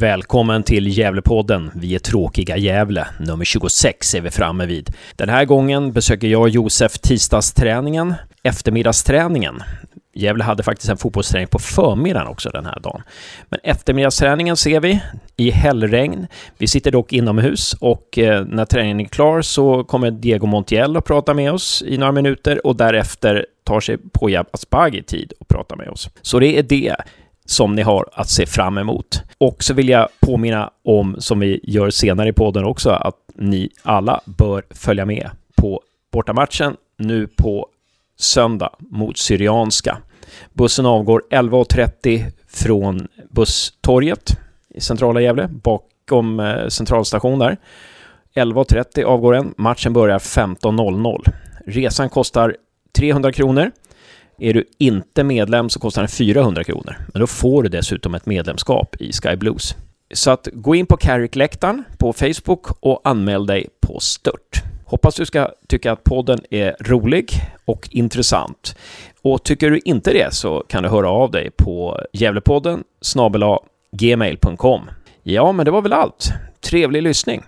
Välkommen till Gävlepodden. Vi är tråkiga Gävle. Nummer 26 är vi framme vid. Den här gången besöker jag och Josef tisdagsträningen, eftermiddagsträningen. Gävle hade faktiskt en fotbollsträning på förmiddagen också den här dagen. Men eftermiddagsträningen ser vi i hällregn. Vi sitter dock inomhus och eh, när träningen är klar så kommer Diego Montiel att prata med oss i några minuter och därefter tar sig Poya Asbaghi tid att prata med oss. Så det är det som ni har att se fram emot. Och så vill jag påminna om, som vi gör senare i podden också, att ni alla bör följa med på bortamatchen nu på söndag mot Syrianska. Bussen avgår 11.30 från busstorget i centrala Gävle, bakom eh, centralstation där. 11.30 avgår den. Matchen börjar 15.00. Resan kostar 300 kronor. Är du inte medlem så kostar den 400 kronor. Men då får du dessutom ett medlemskap i Sky Blues. Så att gå in på Carrick-läktaren på Facebook och anmäl dig på stört. Hoppas du ska tycka att podden är rolig och intressant. Och tycker du inte det så kan du höra av dig på Gävlepodden snabela gmail.com. Ja, men det var väl allt. Trevlig lyssning!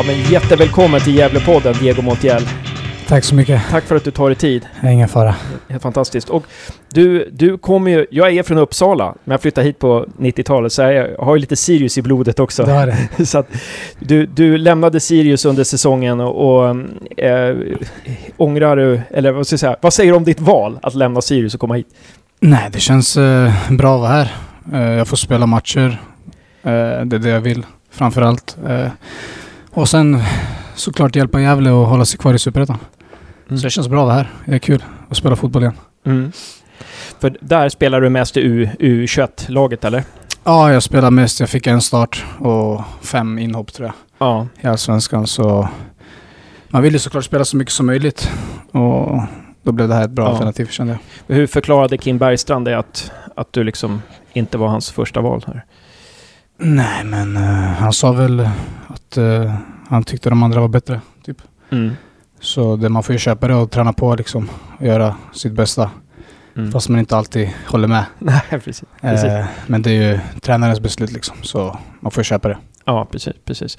Ja, men jättevälkommen till Gävlepodden, Diego Montiel. Tack så mycket. Tack för att du tar dig tid. Ingen fara. Helt fantastiskt. Och du, du kommer ju... Jag är från Uppsala, men jag flyttade hit på 90-talet, så jag har ju lite Sirius i blodet också. Det har det. så att du, du lämnade Sirius under säsongen och, och äh, ångrar du... Eller vad ska jag säga? Vad säger du om ditt val att lämna Sirius och komma hit? Nej, det känns eh, bra att vara här. Eh, jag får spela matcher. Eh, det är det jag vill, framför allt. Och sen såklart hjälpa Gävle och hålla sig kvar i Superettan. Mm. Så det känns bra att vara här. Det är kul att spela fotboll igen. Mm. För där spelar du mest i U, U21-laget, eller? Ja, jag spelar mest. Jag fick en start och fem inhopp tror jag Ja. i Allsvenskan. Så man vill ju såklart spela så mycket som möjligt. Och då blev det här ett bra Ja. alternativ kände jag. Hur förklarade Kim Bergstrand det att, att du liksom inte var hans första val här? Nej, men eh, han sa väl att eh, han tyckte de andra var bättre. Typ. Mm. Så det, man får ju köpa det och träna på liksom. Och göra sitt bästa. Mm. Fast man inte alltid håller med. Nej, precis. precis. Eh, men det är ju tränarens beslut liksom. Så man får ju köpa det. Ja, precis, precis.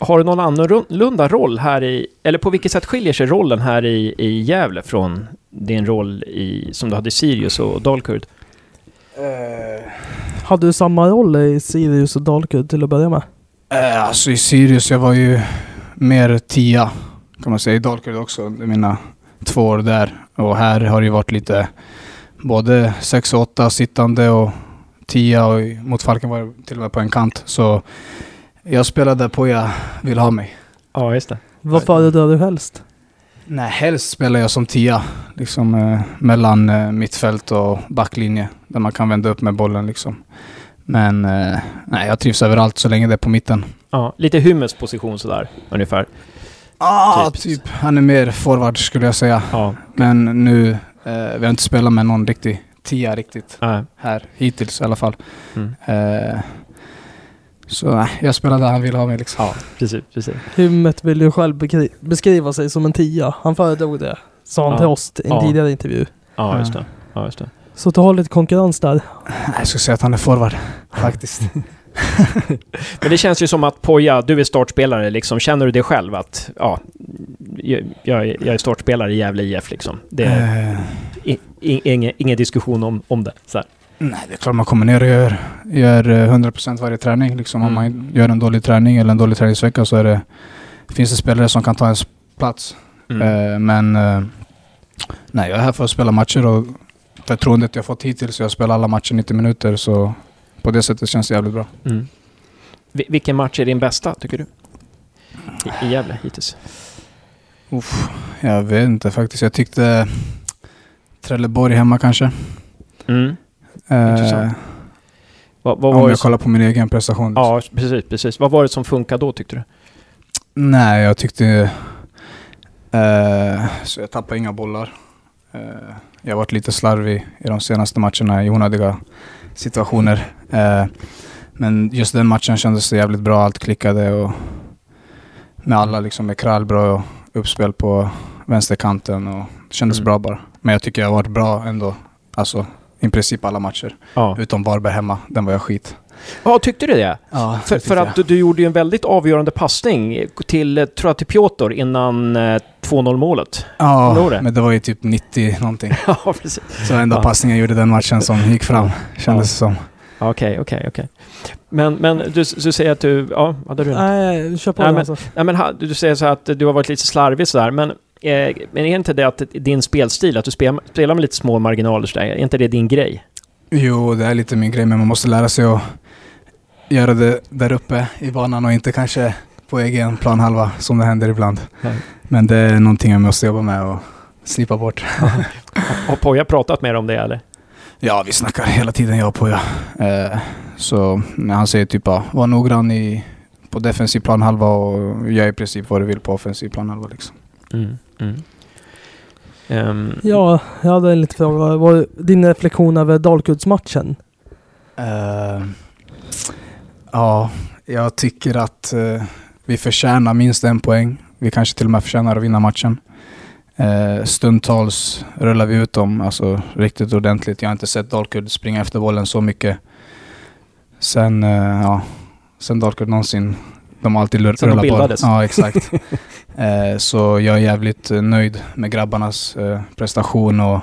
Har du någon annorlunda roll här i... Eller på vilket sätt skiljer sig rollen här i, i Gävle från din roll i, som du hade i Sirius och Dalkurd? Hade du samma roll i Sirius och Dalkurd till att börja med? Eh, alltså i Sirius, jag var ju mer tia kan man säga. I Dalkurd också, under mina två år där. Och här har det ju varit lite både 6 och 8 sittande och 10 och mot Falken var jag till och med på en kant. Så jag spelade på jag vill ha mig. Ja, just det. Vad föredrar du helst? Nej, helst spelar jag som tia. Liksom eh, mellan eh, mittfält och backlinje. Där man kan vända upp med bollen liksom. Men eh, nej, jag trivs överallt så länge det är på mitten. Ja, lite Hymmes position sådär, ungefär. Ah, Typ. typ. Han är mer forward skulle jag säga. Ja, Men nu, eh, vi har inte spelat med någon riktig tia riktigt nej. här. Hittills i alla fall. Mm. Eh, så nej, jag spelar där han vill ha mig liksom. Ja, precis, precis. Hymmet vill ju själv beskriva sig som en tia. Han föredrog det. Sa han Ja. till oss i en Ja. tidigare intervju. Ja, just det. Ja, just det. Så du har lite konkurrens där. Jag skulle säga att han är forward faktiskt. Men det känns ju som att Poja, du är startspelare liksom. Känner du det själv att, ja, jag, jag är- startspelare i Gävle IF liksom? Det är Eh, i, i, ingen, ingen diskussion om, om det. Så här. Nej, det är klart man kommer ner och gör, gör eh, 100% varje träning. Liksom. Om Mm. man gör en dålig träning eller en dålig träningsvecka så är det, finns det spelare som kan ta ens plats. Mm. Eh, men eh, nej, jag är här för att spela matcher och förtroendet jag fått hittills, jag spelar alla matcher 90 minuter så på det sättet känns det jävligt bra. Mm. Vi- Vilken match är din bästa, tycker du? I, i Gävle hittills? Uff, jag vet inte faktiskt. Jag tyckte Trelleborg hemma kanske. Mm. Eh. Vad, vad om jag som, kollar på min egen prestation. Ja, precis, precis. Vad var det som funkade då, tyckte du? Nej, jag tyckte... Eh, så jag tappade inga bollar. Eh, jag har varit lite slarvig i de senaste matcherna i onödiga situationer. Eh, men just den matchen kändes det jävligt bra. Allt klickade och med alla liksom med Krall bra uppspel på vänsterkanten och det kändes Mm. bra bara. Men jag tycker jag har varit bra ändå. Alltså i princip alla matcher. Ja, Utom Varberg hemma. Den var jag skit. Ja tyckte du det? Ja, För, för att du, du gjorde ju en väldigt avgörande passning till, eh, tror jag, till Piotr innan eh, 2-0 målet. Kommer du ihåg det? Ja, men det var ju typ 90 någonting. Ja, precis. Så enda Ja. passningen jag gjorde den matchen som gick fram, kändes det som. Okej, okej, okej. Men, men du, du säger att du... Ja, hade du Nej, kör på Nej, men- alltså. Nej, men du säger så här att du har varit lite slarvig sådär, men, eh, men är inte det att din spelstil, att du spelar, spelar med lite små marginaler sådär, är inte det din grej? Jo, det är lite min grej, men man måste lära sig att göra det där uppe i banan och inte kanske på egen planhalva som det händer ibland. Nej. Men det är någonting jag måste jobba med och slipa bort. Har Poja pratat med dig om det eller? Ja, vi snackar hela tiden jag och Poja. Eh, så han säger typ bara, var noggrann i, på defensiv planhalva och gör i princip vad du vill på offensiv planhalva. Liksom. Mm. Mm. Ehm, Ja, jag hade en liten fråga. Vad din reflektion över Dalkurdsmatchen? Eh, ja, jag tycker att eh, vi förtjänar minst en poäng. Vi kanske till och med förtjänar att vinna matchen. Uh, stundtals rullar vi ut dem alltså, riktigt ordentligt. Jag har inte sett Dalkurd springa efter bollen så mycket. Sen, eh, ja, sen Dalkurd någonsin. De har alltid de rullat på. bildades. Ja, exakt. Eh, så jag är jävligt eh, nöjd med grabbarnas eh, prestation och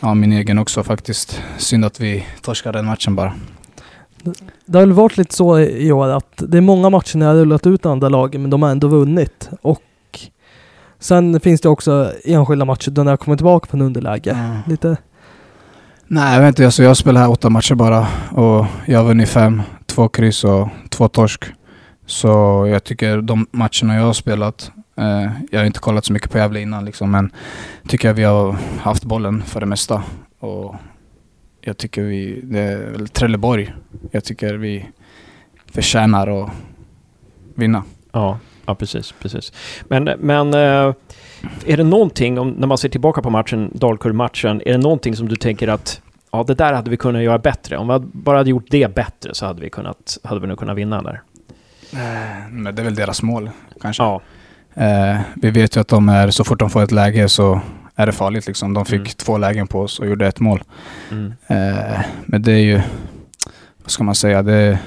ja, min egen också faktiskt. Synd att vi torskade den matchen bara. Det har väl varit lite så i år att det är många matcher när jag har rullat ut andra lagen men de har ändå vunnit. Och sen finns det också enskilda matcher där jag kommer tillbaka från underläge. Lite... Nej, jag vet inte. Alltså jag spelar här åtta matcher bara och jag har vunnit fem. Två kryss och två torsk. Så jag tycker de matcherna jag har spelat, eh, jag har inte kollat så mycket på Gävle innan liksom, men tycker jag vi har haft bollen för det mesta. Och jag tycker vi, det är väl Trelleborg, jag tycker vi förtjänar att vinna. Ja, ja precis, precis. Men, men eh, är det någonting, om, när man ser tillbaka på matchen, Dalkurd-matchen, är det någonting som du tänker att ja, det där hade vi kunnat göra bättre. Om vi bara hade gjort det bättre så hade vi, kunnat, hade vi nog kunnat vinna där. Men det är väl deras mål kanske. Ja, Eh, vi vet ju att de är, så fort de får ett läge så är det farligt liksom. De fick Mm. två lägen på oss och gjorde ett mål. mm, Eh, men det är ju, vad ska man säga, det,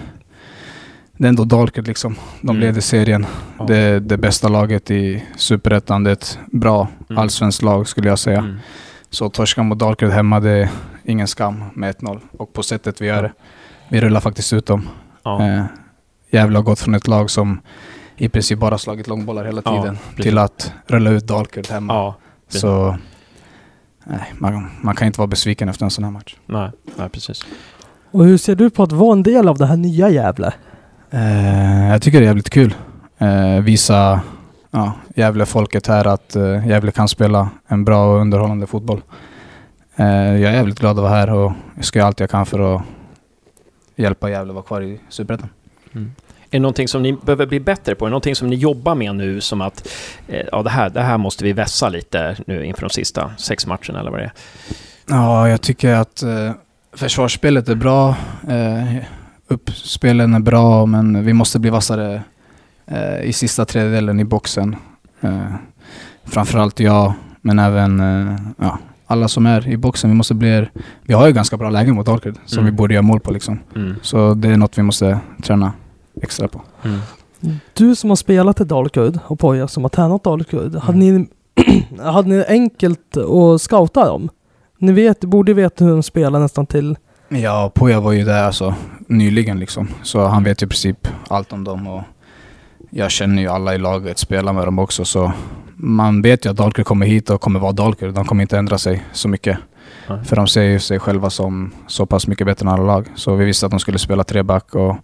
det är ändå Dalkurd liksom. De Mm. leder serien. ja. Det är det bästa laget i Superettan. Det är ett bra Mm. allsvenskt lag skulle jag säga. Mm. Så torska mot Dalkurd hemma, det är ingen skam med 1-0. Och på sättet vi gör det. Vi rullar faktiskt ut dem. Ja, Eh, Gävle har gått från ett lag som i princip bara slagit långbollar hela Ja, tiden precis. till att rulla ut Dalkurd hemma. ja. Så nej, man, man kan inte vara besviken efter en sån här match. nej, nej, precis. Och hur ser du på att vara en del av det här nya Gävle? Eh, jag tycker det är jävligt kul. Eh, visa ja, Gävle-folket här att eh, Gävle kan spela en bra och underhållande fotboll. Eh, jag är jävligt glad att vara här och jag ska göra allt jag kan för att hjälpa Gävle att vara kvar i Superettan. Mm. Är det någonting som ni behöver bli bättre på? Är det någonting som ni jobbar med nu som att eh, ja, det, här, det här måste vi vässa lite nu inför de sista sex matcherna eller vad det är? Ja, jag tycker att eh, försvarsspelet är bra. Eh, uppspelen är bra, men vi måste bli vassare eh, i sista tredjedelen i boxen. Eh, framförallt jag, men även eh, ja, alla som är i boxen. Vi måste bli... Vi har ju ganska bra lägen mot Dalkurd som Mm. vi borde göra mål på liksom. Mm. Så det är något vi måste träna extra på. Mm. Du som har spelat i Dalkurd och Poja som har tränat Dalkurd. Hade, ni, hade ni enkelt att scouta dem? Ni vet, borde veta hur de spelar nästan till... Ja, Poja var ju där alltså nyligen liksom. Så han vet ju i princip allt om dem och jag känner ju alla i laget, spelar med dem också så man vet ju att Dalkurd kommer hit och kommer vara Dalkurd. De kommer inte ändra sig så mycket. Nej. För de ser ju sig själva som så pass mycket bättre än alla lag. Så vi visste att de skulle spela treback och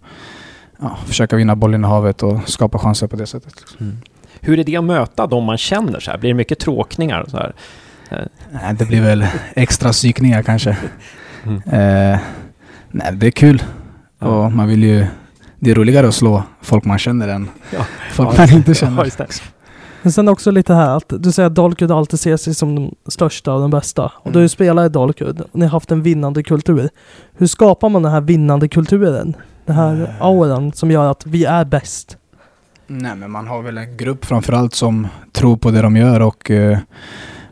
ja, försöka vinna bollen i havet och skapa chanser på det sättet. Liksom. Mm. Hur är det att möta de man känner så här? Blir det mycket tråkningar? Så här? Nej, det blir väl extra psykningar kanske. Mm. Eh, nej, det är kul. Ja. Och man vill ju... Det är roligare att slå folk man känner än Ja. folk Ja, man inte känner. Men sen också lite här att du säger att Dalkurd alltid ser sig som de största och de bästa. Och du Mm. spelat i Dalkurd och ni har haft en vinnande kultur. Hur skapar man den här vinnande kulturen? Den här Eh. auran som gör att vi är bäst. Nej, men man har väl en grupp framförallt som tror på det de gör och eh,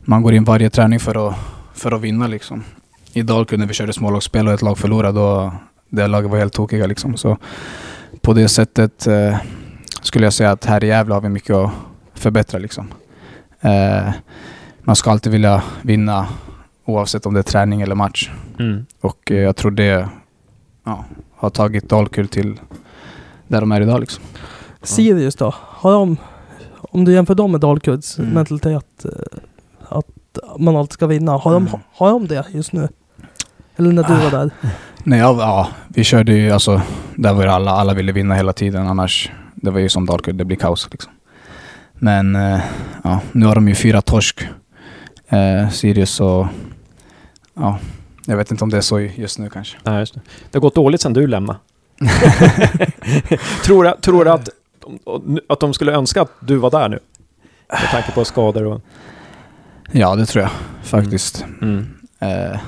man går in varje träning för att, för att vinna liksom. I Dalkurd när vi körde smålagsspel och ett lag förlorade då det laget var helt tokiga liksom. Så på det sättet eh, skulle jag säga att här i Gävle har vi mycket att förbättra liksom. Eh, man ska alltid vilja vinna oavsett om det är träning eller match. Mm. Och eh, jag tror det ja, har tagit Dalkurd till där de är idag liksom. Sirius då? Har de, om du jämför dem med Dalkurds Mm. mentalitet eh, att man alltid ska vinna. Har de, Mm. har de det just nu? Eller när du Ah. var där? Nej, ja, ja, vi körde ju alltså, där var ju alla, alla ville vinna hela tiden annars, det var ju som Dalkurd, det blir kaos liksom. Men eh, ja, nu har de ju fyra torsk, eh, Sirius och ja, jag vet inte om det är så just nu kanske. Nej, just det. det har gått dåligt sedan du lämnade. tror du, tror du att, att de skulle önska att du var där nu? Med tanke på skador och... Ja, det tror jag faktiskt. Mm. Eh,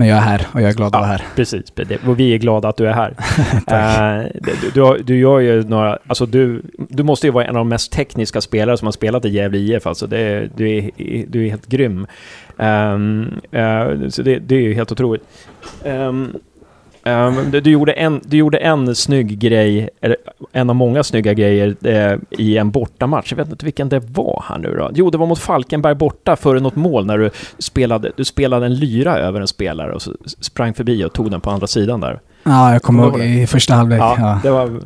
men jag är här och jag är glad att Ja. vara här. Precis, och vi är glada att du är här. Tack. Eh, du, du, du gör ju några, alltså du, du måste ju vara en av de mest tekniska spelare som har spelat i Gävle IF, alltså det, du, är, du är helt grym. Ehm, eh, så det, det är ju helt otroligt. Ehm, ehm, du, du, gjorde en, du gjorde en snygg grej, eller en av många snygga grejer eh, i en bortamatch. Jag vet inte vilken det var här nu då. Jo, det var mot Falkenberg borta före något mål när du spelade, du spelade en lyra över en spelare och så sprang förbi och tog den på andra sidan där. Ja, jag kommer ihåg i första halvlek. Ja, Ja, Det, var,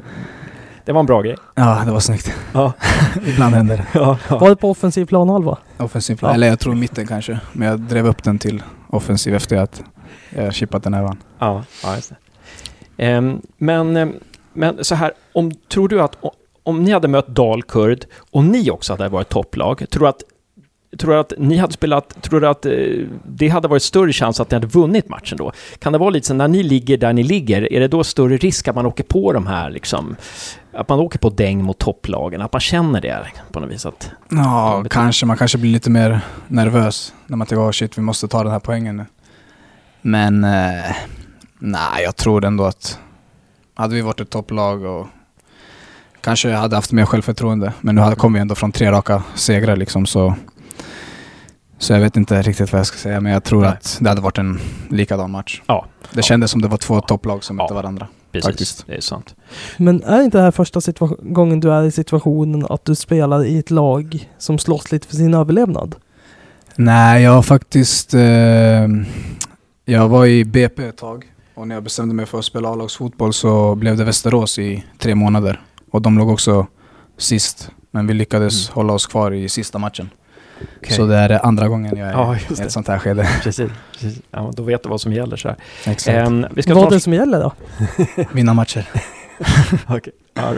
det var en bra grej. ja, det var snyggt. Ja. Ibland händer det. Ja, Var det på offensiv planhalva? Offensiv Ja. Eller jag tror mitten kanske. Men jag drev upp den till offensiv efter att jag chippat den här van. ja, ja just det. Ehm, men, ehm, men så här, om, tror du att om ni hade mött Dalkurd och ni också hade varit topplag, tror du att Tror du att ni hade spelat, tror du att eh, det hade varit större chans att ni hade vunnit matchen då? Kan det vara lite så när ni ligger där ni ligger, är det då större risk att man åker på de här liksom, att man åker på däng mot topplagen, att man känner det på något vis att, Ja, kanske. Man kanske blir lite mer nervös när man tänker oh shit, vi måste ta den här poängen nu. Men eh, nej, jag tror ändå att hade vi varit ett topplag och kanske hade haft mer självförtroende. Men nu hade- kom vi ändå från tre raka segrar liksom så så jag vet inte riktigt vad jag ska säga, men jag tror Nej. att det hade varit en likadan match. Ja. Det kändes som det var två topplag som Ja. mötte varandra. precis, Faktiskt. det är sant. Men är inte det här första gången du är i situationen att du spelar i ett lag som slåss lite för sin överlevnad? Nej, jag har faktiskt... Eh, jag var i BP ett tag och när jag bestämde mig för att spela A-lagsfotboll så blev det Västerås i tre månader. Och de låg också sist, men vi lyckades Mm. hålla oss kvar i sista matchen. Okej. Så det är andra gången jag är Ja, i det. ett sånt här skede. Precis, precis. Ja, då vet du vad som gäller så här. Exakt. Ehm, vi ska Vad är snart... det som gäller då? Vinna matcher. Okej, ja.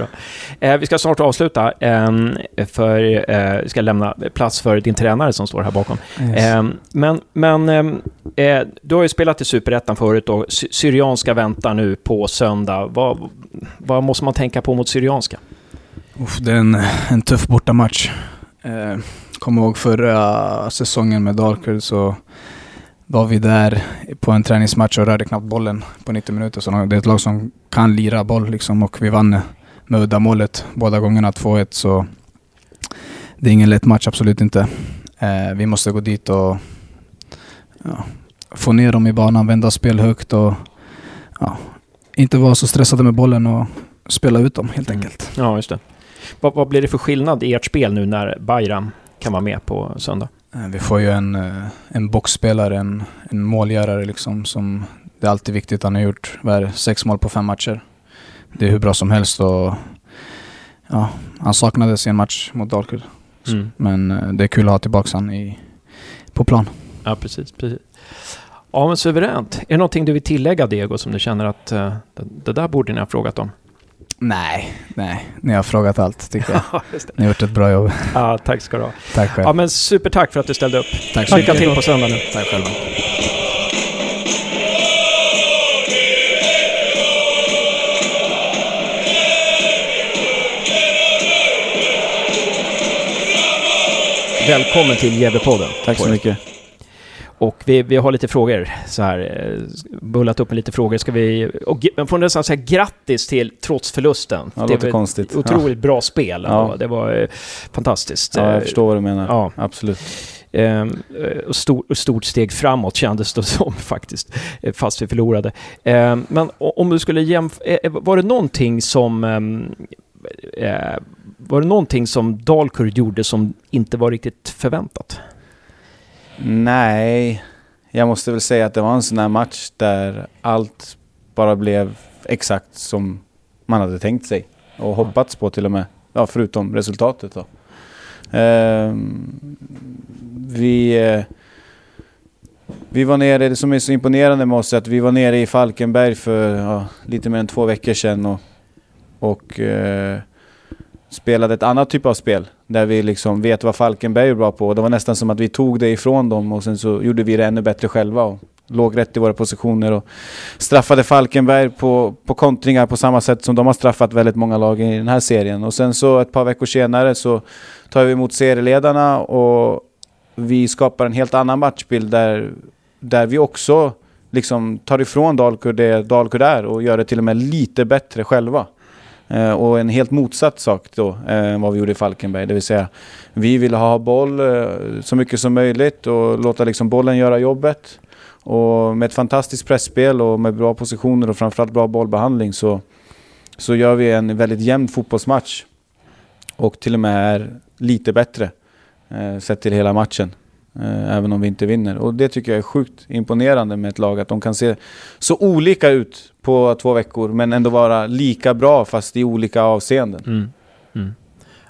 Eh, vi ska snart avsluta, ehm, för eh, vi ska lämna plats för din tränare som står här bakom. Yes. Ehm, men men ehm, eh, du har ju spelat i Superettan förut och Sy- Syrianska väntar nu på söndag. Vad, vad måste man tänka på mot Syrianska? Uff, det är en, en tuff bortamatch. Eh, Kommer ihåg förra säsongen med Dalkurd så var vi där på en träningsmatch och rörde knappt bollen på 90 minuter. Så det är ett lag som kan lira boll liksom och vi vann med uddamålet båda gångerna 2-1 så det är ingen lätt match, absolut inte. Eh, vi måste gå dit och ja, få ner dem i banan, vända spel högt och ja, inte vara så stressade med bollen och spela ut dem helt Mm. enkelt. Ja, just det. Vad, vad blir det för skillnad i ert spel nu när Bayram kan vara med på söndag? Eh, Vi får ju en, eh, en boxspelare, en, en målgörare liksom som det är alltid viktigt. Han har gjort vad är det, sex mål på fem matcher. Det är hur bra som helst och ja, han saknades i en match mot Dalkurd. Mm. Men eh, det är kul att ha tillbaka han i, på plan. Ja, precis, precis. Ja, men suveränt. Är det någonting du vill tillägga, Diego, som du känner att eh, det, det där borde ni ha frågat om? Nej, nej. Ni har frågat allt tycker jag. Ja. Ni har gjort ett bra jobb. Ja, tack ska du ha. Tack själv. Ja, men supertack för att du ställde upp. Tack så Lycka till på söndag nu. Tack själva. Välkommen till Gävlepodden. Tack så mycket. Och vi, vi har lite frågor så här, eh, bullat upp med lite frågor. Ska vi, och man får nästan säga grattis till trots förlusten. Ja, det låter konstigt. Otroligt bra spel. Ja. Ja. Det var eh, fantastiskt. Ja, jag Eh, förstår vad du menar. Ja. Absolut. Ehm, eh, och stor, stort steg framåt kändes det som faktiskt, fast vi förlorade. Ehm, men om du skulle jämföra, var det någonting som eh, var det någonting som Dalkurd gjorde som inte var riktigt förväntat? Nej, jag måste väl säga att det var en sån här match där allt bara blev exakt som man hade tänkt sig. Och hoppats på till och med. Ja, förutom resultatet då. Eh, vi, eh, vi var nere, det som är så imponerande med oss är att vi var nere i Falkenberg för ja, lite mer än två veckor sedan och, och eh, spelade ett annat typ av spel. Där vi liksom vet vad Falkenberg är bra på. Det var nästan som att vi tog det ifrån dem och sen så gjorde vi det ännu bättre själva. Och låg rätt i våra positioner och straffade Falkenberg på, på kontringar på samma sätt som de har straffat väldigt många lag i den här serien. Och sen så ett par veckor senare så tar vi emot serieledarna och vi skapar en helt annan matchbild där, där vi också liksom tar ifrån Dalkurd det Dalkurd är och gör det till och med lite bättre själva. Eh, och en helt motsatt sak då eh, än vad vi gjorde i Falkenberg. Det vill säga, vi ville ha boll eh, så mycket som möjligt och låta liksom bollen göra jobbet. Och med ett fantastiskt pressspel och med bra positioner och framförallt bra bollbehandling så, så gör vi en väldigt jämn fotbollsmatch. Och till och med är lite bättre eh, sett till hela matchen. Eh, även om vi inte vinner. Och det tycker jag är sjukt imponerande med ett lag. Att de kan se så olika ut på två veckor men ändå vara lika bra fast i olika avseenden. Mm. Mm.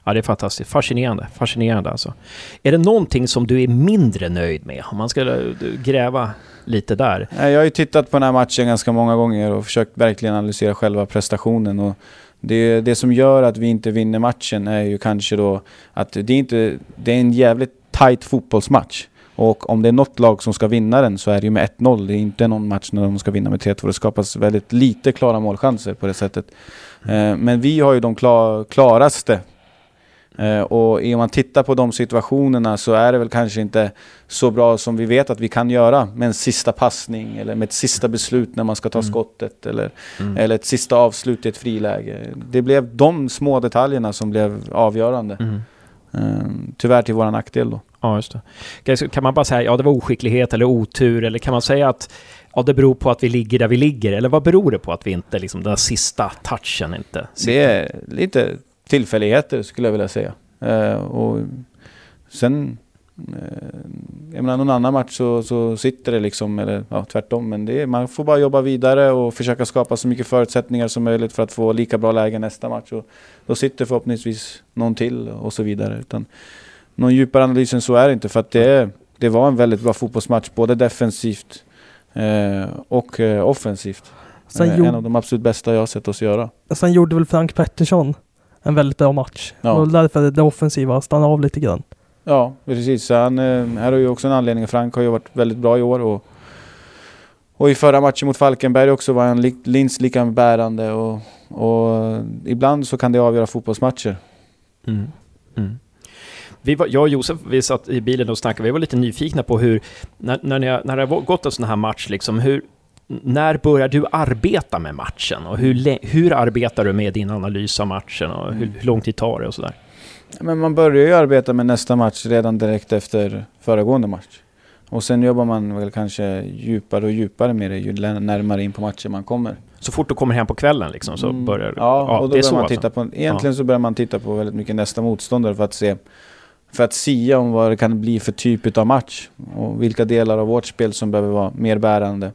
Ja, det är fantastiskt. Fascinerande. Fascinerande alltså. Är det någonting som du är mindre nöjd med? Om man ska eh, gräva lite där. Jag har ju tittat på den här matchen ganska många gånger och försökt verkligen analysera själva prestationen. Och det, det som gör att vi inte vinner matchen är ju kanske då att det är, inte, det är en jävligt tight fotbollsmatch. Och om det är något lag som ska vinna den så är det ju med 1-0. Det är inte någon match när de ska vinna med 3-2. Det skapas väldigt lite klara målchanser på det sättet. Eh, Men vi har ju de klar, klaraste. Eh, Och om man tittar på de situationerna så är det väl kanske inte så bra som vi vet att vi kan göra med en sista passning eller med ett sista beslut när man ska ta Mm. skottet eller, Mm. eller ett sista avslut i ett friläge. Det blev de små detaljerna som blev avgörande. Mm. Eh, Tyvärr till våran nackdel då. Ja, just det. Kan- man bara säga ja det var oskicklighet eller otur eller kan man säga att ja, det beror på att vi ligger där vi ligger? Eller vad beror det på att vi inte, liksom den där sista touchen inte Det är lite tillfälligheter skulle jag vilja säga. Eh, och sen, jag menar någon annan match så, så sitter det liksom, eller ja, tvärtom. Men det är, man får bara jobba vidare och försöka skapa så mycket förutsättningar som möjligt för att få lika bra läge nästa match. Och då sitter förhoppningsvis någon till och så vidare. Utan någon djupare analys än så är det inte för att det, det var en väldigt bra fotbollsmatch både defensivt eh, och eh, offensivt. Sen, Eh, en av de absolut bästa jag har sett oss göra. sen gjorde väl Frank Pettersson en väldigt bra match. Ja. Och därför det offensiva stannade av lite grann. Ja, precis. Så han, eh, här har ju också en anledning. Frank har ju varit väldigt bra i år. Och, och i förra matchen mot Falkenberg också var han li, minst lika bärande. Och, och ibland så kan det avgöra fotbollsmatcher. Mm. Mm. Vi var, jag och Josef, vi satt i bilen och snackade, vi var lite nyfikna på hur, när, när, ni, när det har gått en sån här match, liksom, hur, när börjar du arbeta med matchen? Och hur, hur arbetar du med din analys av matchen? Och hur, hur lång tid tar det och sådär? Men man börjar ju arbeta med nästa match redan direkt efter föregående match. Och sen jobbar man väl kanske djupare och djupare med det ju närmare in på matchen man kommer. Så fort du kommer hem på kvällen liksom, så Mm, börjar du? Ja, och då det är börjar så man alltså. titta på, egentligen så börjar man titta på väldigt mycket nästa motståndare för att se för att sia om vad det kan bli för typ av match och vilka delar av vårt spel som behöver vara mer bärande.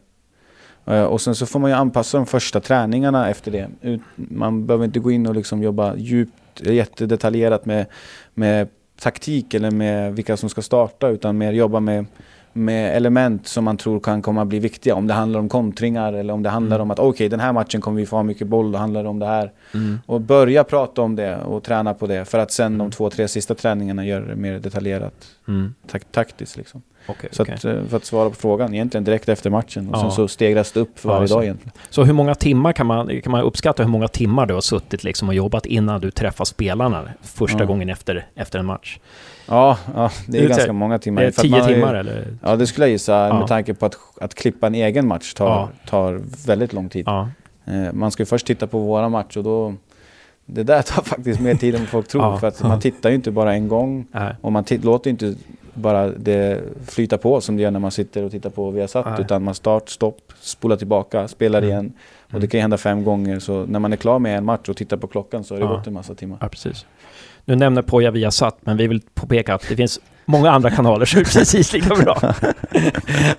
Eh, Och sen så får man ju anpassa de första träningarna efter det. Man behöver inte gå in och liksom jobba djupt, jättedetaljerat med, med taktik eller med vilka som ska starta utan mer jobba med, med element som man tror kan komma bli viktiga. Om det handlar om kontringar eller om det handlar Mm. om att okej den här matchen kommer vi få ha mycket boll, då handlar det om det här. Mm. Och börja prata om det och träna på det för att sen Mm. de två, tre sista träningarna göra det mer detaljerat Mm. tak taktiskt liksom. Okej, Så okej. att, eh, för att svara på frågan, egentligen direkt efter matchen. Och Ja. sen så stegras det upp för Ja, varje så. dag egentligen. Så hur många timmar kan man, kan man uppskatta hur många timmar du har suttit liksom och jobbat innan du träffar spelarna första Ja. gången efter, efter en match? Ja, ja det är Det är ganska många timmar. Det är att tio ju- timmar eller? Ja, det skulle jag gissa. Med tanke på att, att klippa en egen match tar, tar väldigt lång tid. Eh, Man ska ju först titta på våra match och då... Det där tar faktiskt mer tid än folk tror. Ja, För att man tittar ju inte bara en gång. Nej. Och man låter inte bara det flyta på som det gör när man sitter och tittar på Viasat. Nej. Utan man start, stopp, spolar tillbaka, spelar Mm. igen. Och Mm. det kan ju hända fem gånger. Så när man är klar med en match och tittar på klockan så har det Ja. gått en massa timmar. Ja, precis. Nu nämner Poja Viasat, men vi vill påpeka att det finns många andra kanaler som är precis lika bra.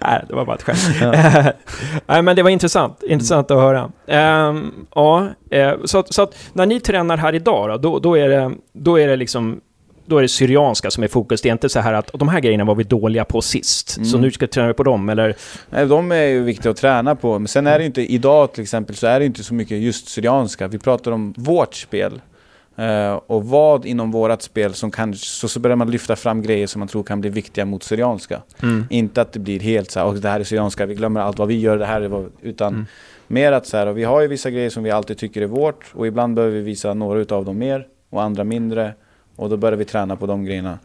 Nej, det var bara ett skämt. Nej, men det var intressant. Intressant att höra. Ehm, ja, eh, så, så att när ni tränar här idag då, då, då, är det, då är det liksom då är det Syrianska som är fokus. Det är inte så här att de här grejerna var vi dåliga på sist, så Mm. nu ska vi träna på dem, eller? Nej, de är ju viktiga att träna på. Men sen är det ju inte, idag till exempel, så är det inte så mycket just Syrianska. Vi pratar om vårt spel. Eh, och vad inom vårat spel som kan, så, så börjar man lyfta fram grejer som man tror kan bli viktiga mot Syrianska. Mm. Inte att det blir helt så här, och det här är Syrianska, vi glömmer allt vad vi gör, det här är vad, utan Mm. mer att så här, och vi har ju vissa grejer som vi alltid tycker är vårt och ibland behöver vi visa några utav dem mer och andra mindre. Och då börjar vi träna på de grejerna.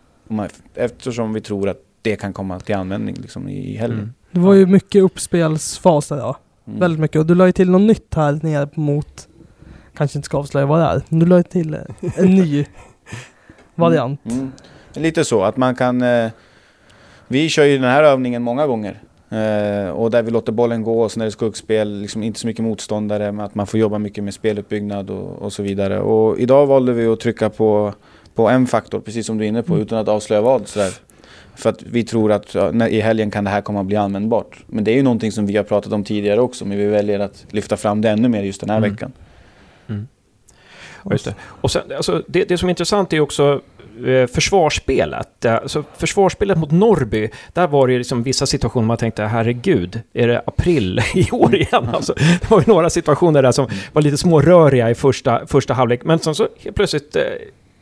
Eftersom vi tror att det kan komma till användning liksom, i helgen. Mm. Det var ju mycket uppspelsfaser ja. Mm. Väldigt mycket. Och du la ju till något nytt här nere mot, kanske inte ska avslöja vad det är, men du la ju till eh, en ny variant. Mm. Lite så, att man kan... Eh, vi kör ju den här övningen många gånger. Eh, och där vi låter bollen gå och sen är det skuggspel, liksom inte så mycket motståndare, men att man får jobba mycket med speluppbyggnad och, och så vidare. Och idag valde vi att trycka på, på en faktor, precis som du är inne på, Mm. utan att avslöja vad. Sådär. För att vi tror att ja, när, i helgen kan det här komma att bli användbart. Men det är ju någonting som vi har pratat om tidigare också, men vi väljer att lyfta fram det ännu mer just den här Mm. veckan. Ja, just det. Och sen, alltså, det, det som är intressant är också eh, försvarsspelet. Alltså, försvarsspelet mot Norrby, där var det ju liksom vissa situationer man tänkte, herregud, är det april i år igen? Alltså, det var ju några situationer där som var lite småröriga i första, första halvlek, men sen så helt plötsligt eh,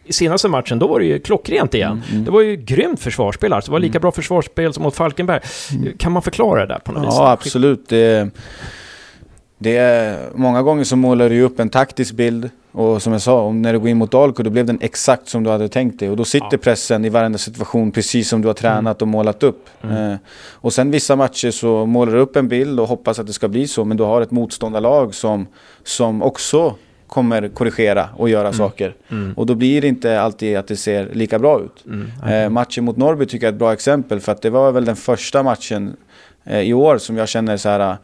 i senaste matchen, då var det ju klockrent igen. Mm, mm. Det var ju grymt försvarsspel, alltså. det var lika Mm. bra försvarsspel som mot Falkenberg. Kan man förklara det där på något vis? Ja, absolut. Det, det är, många gånger så målar du upp en taktisk bild och som jag sa, när du går in mot Dalkurd då blev den exakt som du hade tänkt dig och då sitter Ja. pressen i varenda situation precis som du har tränat och målat upp. Mm. Eh, och sen vissa matcher så målar du upp en bild och hoppas att det ska bli så men du har ett motståndarlag som, som också kommer korrigera och göra saker. Mm. Och då blir det inte alltid att det ser lika bra ut. Mm. Eh, matchen mot Norrby tycker jag är ett bra exempel för att det var väl den första matchen eh, i år som jag känner så här, eh,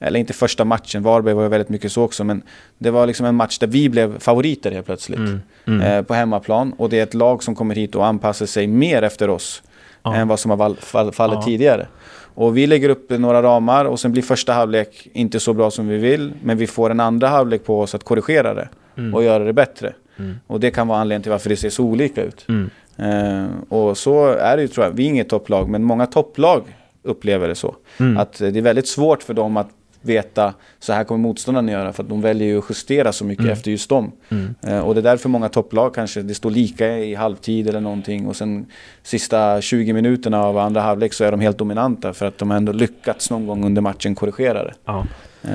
eller inte första matchen, Varberg var ju väldigt mycket så också, men det var liksom en match där vi blev favoriter helt plötsligt. Mm. Mm. Eh, på hemmaplan och det är ett lag som kommer hit och anpassar sig mer efter oss Ja. än vad som har fallit Ja. tidigare. Och vi lägger upp några ramar och sen blir första halvlek inte så bra som vi vill, men vi får en andra halvlek på oss att korrigera det Mm. och göra det bättre. Mm. Och det kan vara anledningen till varför det ser så olika ut. Mm. Eh, och så är det ju tror jag. Vi är inget topplag, men många topplag upplever det så. Mm. Att det är väldigt svårt för dem att veta så här kommer motståndarna göra för att de väljer ju att justera så mycket Mm. efter just dem. Mm. Eh, och det är därför många topplag kanske, det står lika i halvtid eller någonting och sen sista 20 minuterna av andra halvlek så är de helt dominanta för att de har ändå lyckats någon gång under matchen korrigera det. Ja. Eh,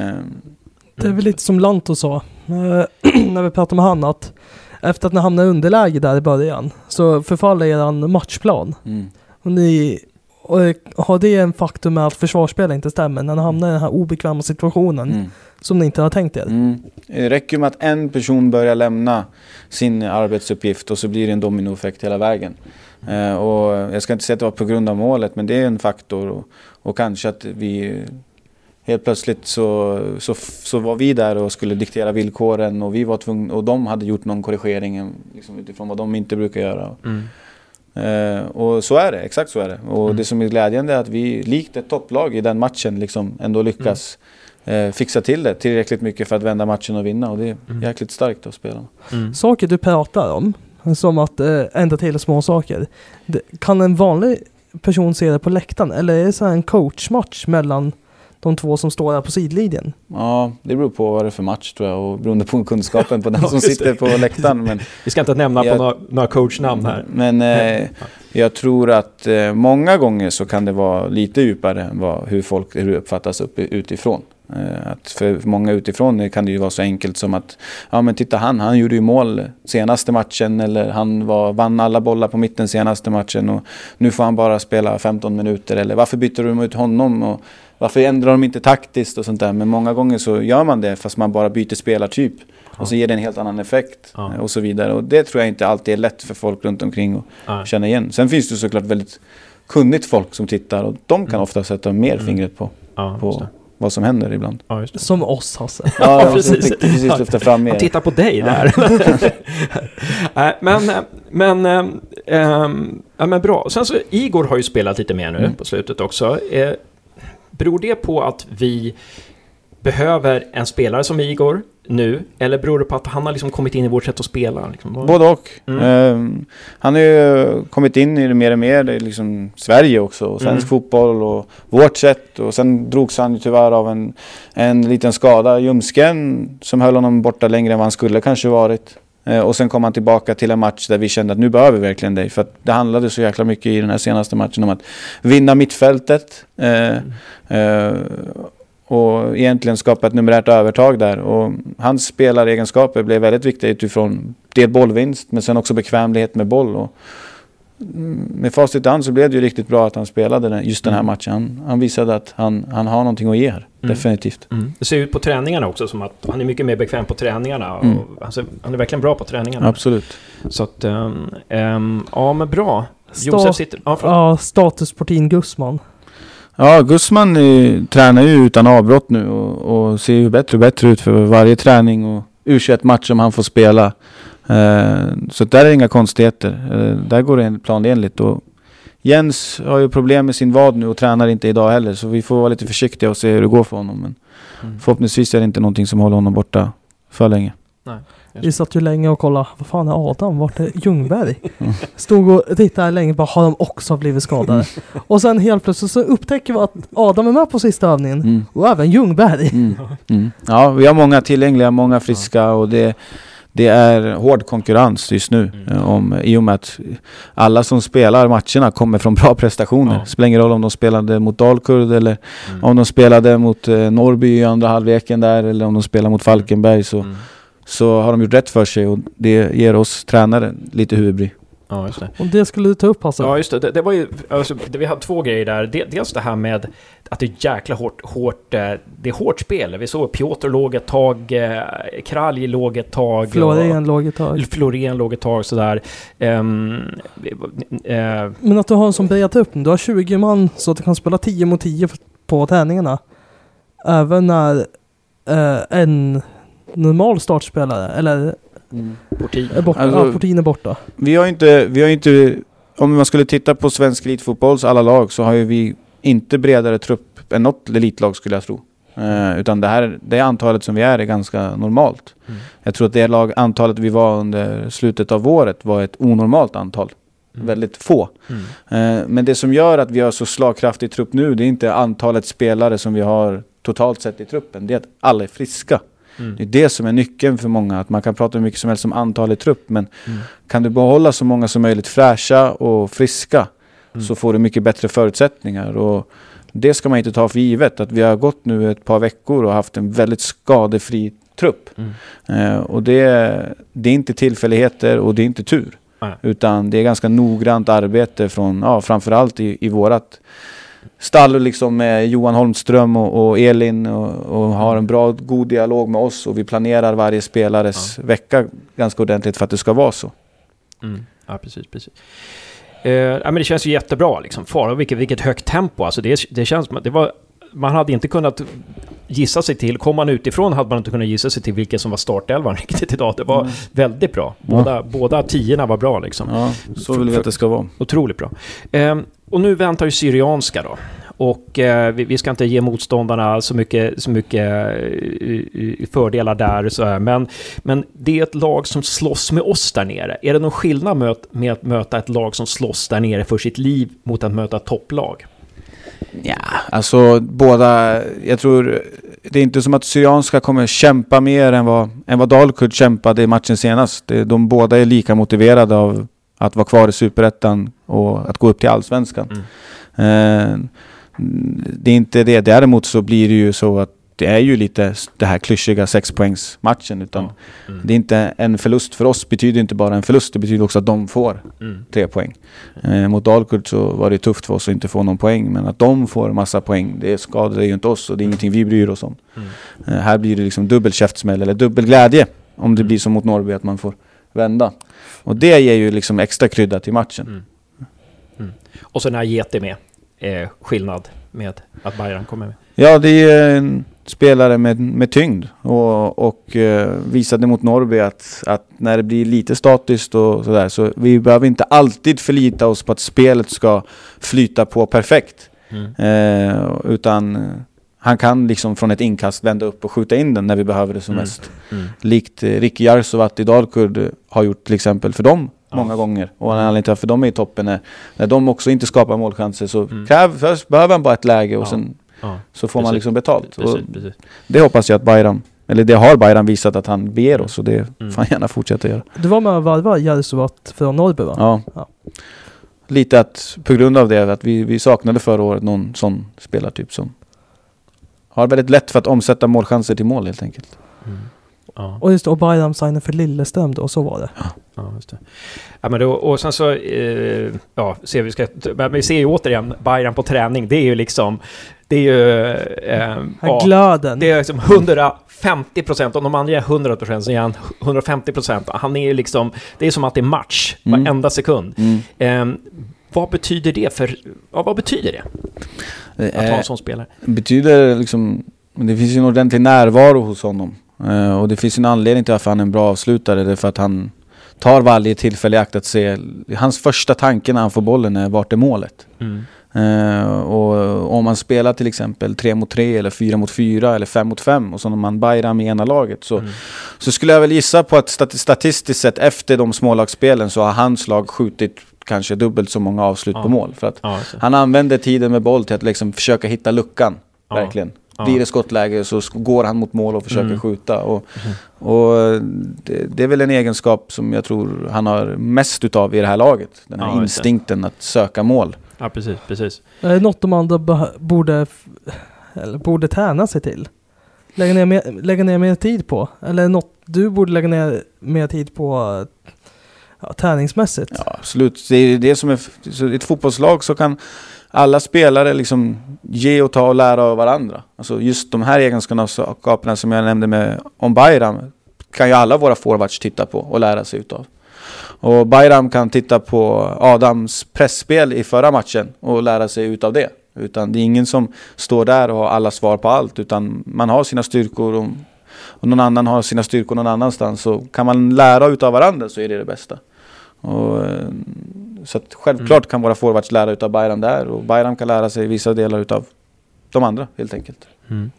Det är väl lite som Lanto sa, eh, när vi pratade med han, att efter att ni hamnade i underläge där i början, så förfaller eran matchplan. mm. Och ni och har det en faktum med att försvarsspelet inte stämmer, när ni hamnar i den här obekväma situationen Mm. som ni inte har tänkt er. Mm. Det räcker med att en person börjar lämna sin arbetsuppgift och så blir det en dominoeffekt hela vägen. Eh, och jag ska inte säga att det var på grund av målet, men det är en faktor. Och, och kanske att vi helt plötsligt så, så, så var vi där och skulle diktera villkoren och vi var tvungna, och de hade gjort någon korrigering liksom, utifrån vad de inte brukar göra. Mm. Eh, och så är det, exakt så är det. Och Mm. det som är glädjande är att vi likt ett topplag i den matchen liksom ändå lyckas eh, fixa till det tillräckligt mycket för att vända matchen och vinna. Och det är Mm. jäkligt starkt av spelarna. Mm. Saker du pratar om, som att eh, ändra till små saker. Kan en vanlig person se det på läktaren eller är det så här en coachmatch mellan de två som står där på sidlinjen. Ja, det beror på vad det är för match tror jag och beroende på kunskapen på den som sitter på läktaren. Men, Vi ska inte nämna Jag- på några, några coachnamn här. men eh, jag tror att eh, många gånger så kan det vara lite djupare än vad, hur folk hur det uppfattas upp, utifrån. Eh, att för många utifrån kan det ju vara så enkelt som att ja men titta han, han gjorde ju mål senaste matchen eller han var, vann alla bollar på mitten senaste matchen och nu får han bara spela 15 minuter eller varför byter de ut honom och varför ändrar de inte taktiskt och sånt där. Men många gånger så gör man det fast man bara byter spelartyp och så ger det en helt annan effekt Ja. eh, och så vidare. Och det tror jag inte alltid är lätt för folk runt omkring att Ja. känna igen. Sen finns det såklart väldigt kunnigt folk som tittar och de kan Mm. ofta sätta mer Mm. fingret på, Ja, på. Vad som händer ibland. Ja, just det. Som oss Hasse. Ja, jag precis. precis lyfta fram mer. Han tittar på dig där. Nej, men, eh, men, ehm, ja, men bra. Sen så, Igor har ju spelat lite mer nu Mm. på slutet också. Eh, beror det på att vi behöver en spelare som Igor nu? Eller beror det på att han har liksom kommit in i vårt sätt att spela? Liksom? Både och. Mm. Ehm, han har ju kommit in i det mer och mer, det liksom Sverige också, och svensk Mm. fotboll och vårt sätt. Och sen drogs han ju tyvärr av en, en liten skada, ljumsken, som höll honom borta längre än vad han skulle kanske varit. Eh, och sen kom han tillbaka till en match där vi kände att nu behöver vi verkligen dig. För att det handlade så jäkla mycket i den här senaste matchen om att vinna mittfältet. Eh, eh, och egentligen skapa ett numerärt övertag där. Och hans spelaregenskaper blev väldigt viktiga utifrån del bollvinst men sen också bekvämlighet med boll. Och med facit i hand så blev det ju riktigt bra att han spelade den, just den här Mm. matchen. Han, han visade att han, han har någonting att ge här, Mm. definitivt. Mm. Det ser ut på träningarna också som att han är mycket mer bekväm på träningarna. Mm. Och, alltså, han är verkligen bra på träningarna. Absolut. Så att, ehm, ehm, ja men bra. Sta- Josef sitter... Ja. Ja, status Portin Gusman. Ja, Gusman eh, tränar ju utan avbrott nu och, och ser ju bättre och bättre ut för varje träning och u match som han får spela. Eh, så där är inga konstigheter. Eh, där går det planenligt. Och Jens har ju problem med sin vad nu och tränar inte idag heller. Så vi får vara lite försiktiga och se hur det går för honom. Men Mm. förhoppningsvis är det inte någonting som håller honom borta för länge. Vi satt ju länge och kollade, vad fan är Adam? Vart är Ljungberg? Mm. Stod och tittade länge, bara har de också blivit skadade? Och sen helt plötsligt så upptäcker vi att Adam är med på sista övningen. Mm. Och även Ljungberg. Mm. Mm. Ja, vi har många tillgängliga, många friska och det, det är hård konkurrens just nu. Mm. eh, Om, I och med att alla som spelar matcherna kommer från bra prestationer. Ja. Spelar ingen roll om de spelade mot Dalkurd eller Mm. om de spelade mot eh, Norrby i andra halvleken där eller om de spelar mot Falkenberg så, Mm. Så har de gjort rätt för sig och det ger oss tränare lite huvudbry. Ja, just det. Och det skulle du ta upp alltså. Ja, just det. Det, det var ju, alltså, det, vi hade två grejer där. Det, dels det här med att det är jäkla hårt, hårt, eh, det är hårt spel. Vi såg Piotr låg ett tag, eh, Kralj låg ett tag. Florén låg ett tag. Florén låg ett tag sådär. Um, eh, Men att du har en sån bred trupp, du har 20 man så att du kan spela 10 mot 10 på träningarna. Även när eh, en normal startspelare, eller Portin. är borta, Alltså- ja, Portin är borta. Vi har inte, vi har inte, om man skulle titta på svensk elitfotbolls alla lag så har ju vi inte bredare trupp än något elitlag skulle jag tro. Eh, utan det här, det antalet som vi är är ganska normalt. Mm. Jag tror att det lag, antalet vi var under slutet av året var ett onormalt antal. Mm. Väldigt få. Mm. Eh, men det som gör att vi har så slagkraftig trupp nu det är inte antalet spelare som vi har totalt sett i truppen. Det är att alla är friska. Mm. Det är det som är nyckeln för många. Att man kan prata hur mycket som helst om antal i trupp men Mm. kan du behålla så många som möjligt fräscha och friska Mm. så får du mycket bättre förutsättningar. Och det ska man inte ta för givet. Att vi har gått nu ett par veckor och haft en väldigt skadefri trupp. Mm. Eh, och det, det är inte tillfälligheter och det är inte tur. Utan det är ganska noggrant arbete från, ja, framförallt i, i vårat stall liksom med Johan Holmström och, och Elin och, och har en bra, god dialog med oss och vi planerar varje spelares vecka ganska ordentligt för att det ska vara så. Mm. Ja, precis, precis. Eh, ja, men det känns ju jättebra liksom. Fara, vilket, vilket högt tempo. Alltså det, det känns som att det var... Man hade inte kunnat gissa sig till... Kom man utifrån hade man inte kunnat gissa sig till vilken som var startelvan riktigt idag. Det var väldigt bra. Båda, båda tiorna var bra liksom. Ja, så vill vi att det ska vara. Otroligt bra. Ehm, och nu väntar ju Syrianska då. Och eh, vi, vi ska inte ge motståndarna så mycket, så mycket eh, fördelar där. Så här. Men, men det är ett lag som slåss med oss där nere. Är det någon skillnad med, med att möta ett lag som slåss där nere för sitt liv mot att möta ett topplag? Ja, alltså båda, jag tror det är inte som att Syrianska kommer kämpa mer än vad, än vad Dalkurd kämpade i matchen senast. De båda är lika motiverade av att vara kvar i Superettan och att gå upp till Allsvenskan. Mm. Eh, det är inte det. Däremot så blir det ju så att det är ju lite det här klyschiga sexpoängsmatchen. Utan Ja. Mm. det är inte en förlust för oss betyder inte bara en förlust. Det betyder också att de får Mm. tre poäng. Eh, mot Dalkurd så var det tufft för oss att inte få någon poäng. Men att de får massa poäng, det skadar ju inte oss och det är ingenting vi bryr oss om. Mm. Eh, här blir det liksom dubbel käftsmäll eller dubbel glädje. Om det blir som mot Norrby att man får vända. Och det ger ju liksom extra krydda till matchen. Mm. Mm. Och så när Get är med, eh, skillnad med att Bayern kommer med. Ja, det är en spelare med, med tyngd och, och eh, visade mot Norrby att, att när det blir lite statiskt och sådär så vi behöver inte alltid förlita oss på att spelet ska flyta på perfekt. Mm. Eh, utan han kan liksom från ett inkast vända upp och skjuta in den när vi behöver det som Mm. mest. Mm. Likt eh, Ricky Jarsovat i Dalkurd har gjort till exempel för dem Ja. många gånger. Och en anledning till varför de är i toppen är när de också inte skapar målchanser så Mm. kräv, först behöver han bara ett läge och Ja. sen Ja, så får man Precis. liksom betalt. Och precis, precis. det hoppas jag att Bayram, eller det har Bayram visat att han beger oss och det Mm. får han gärna fortsätta göra. Du var med och varvade Järvsovat från Norrby va? Ja. Ja. Lite att på grund av det att vi, vi saknade förra året någon sån spelartyp som har väldigt lätt för att omsätta målchanser till mål helt enkelt. Mm. Ja. Och just och Bayram signade för Lilleström då, så var det. Ja, just det. Ja, men då, och sen så, eh, ja, ser vi, ska, men vi ser ju återigen Bayern på träning. Det är ju liksom, det är ju... Eh, ja, glöden. det är liksom 150 procent. Om de andra är 100 procent så är han 150 procent. Han är ju liksom, det är som att det är match Mm. varenda sekund. Mm. Eh, vad betyder det för, ja, vad betyder det Det att ha en sån spelare? betyder liksom, det finns ju en ordentlig närvaro hos honom. Eh, och det finns ju en anledning till varför han är en bra avslutare. Det är för att han tar varje tillfälle i akt att se, hans första tanke när han får bollen är vart är målet? Mm. Eh, och om man spelar till exempel 3 mot 3 eller 4 mot 4 eller 5 mot 5 och så när man Bayram i ena laget så, Mm. så skulle jag väl gissa på att stati- statistiskt sett efter de smålagsspelen så har hans lag skjutit kanske dubbelt så många avslut Ja. på mål. För att Ja, han använder tiden med boll till att liksom försöka hitta luckan. Ja. Verkligen. Ja. Blir det skottläge så går han mot mål och försöker Mm. skjuta. Och, och det, det är väl en egenskap som jag tror han har mest utav i det här laget. Den här instinkten att söka mål. Ja, precis, precis. Är det något de andra borde, eller borde träna sig till? Lägga ner, mer, lägga ner mer tid på? Eller något du borde lägga ner mer tid på eh, ja, träningsmässigt? Ja, absolut. Det är det som är... Så I ett fotbollslag så kan alla spelare liksom ge och ta och lära av varandra. Alltså just de här egenskaperna som jag nämnde med om Bayram kan ju alla våra forwards titta på och lära sig utav. Och Bayram kan titta på Adams pressspel i förra matchen och lära sig utav det. Utan det är ingen som står där och har alla svar på allt utan man har sina styrkor och, och någon annan har sina styrkor någon annanstans. Så kan man lära utav varandra så är det det bästa. Och, eh, så självklart kan våra forwards lära utav Bayram där och Bayram kan lära sig vissa delar utav de andra helt enkelt. Mm.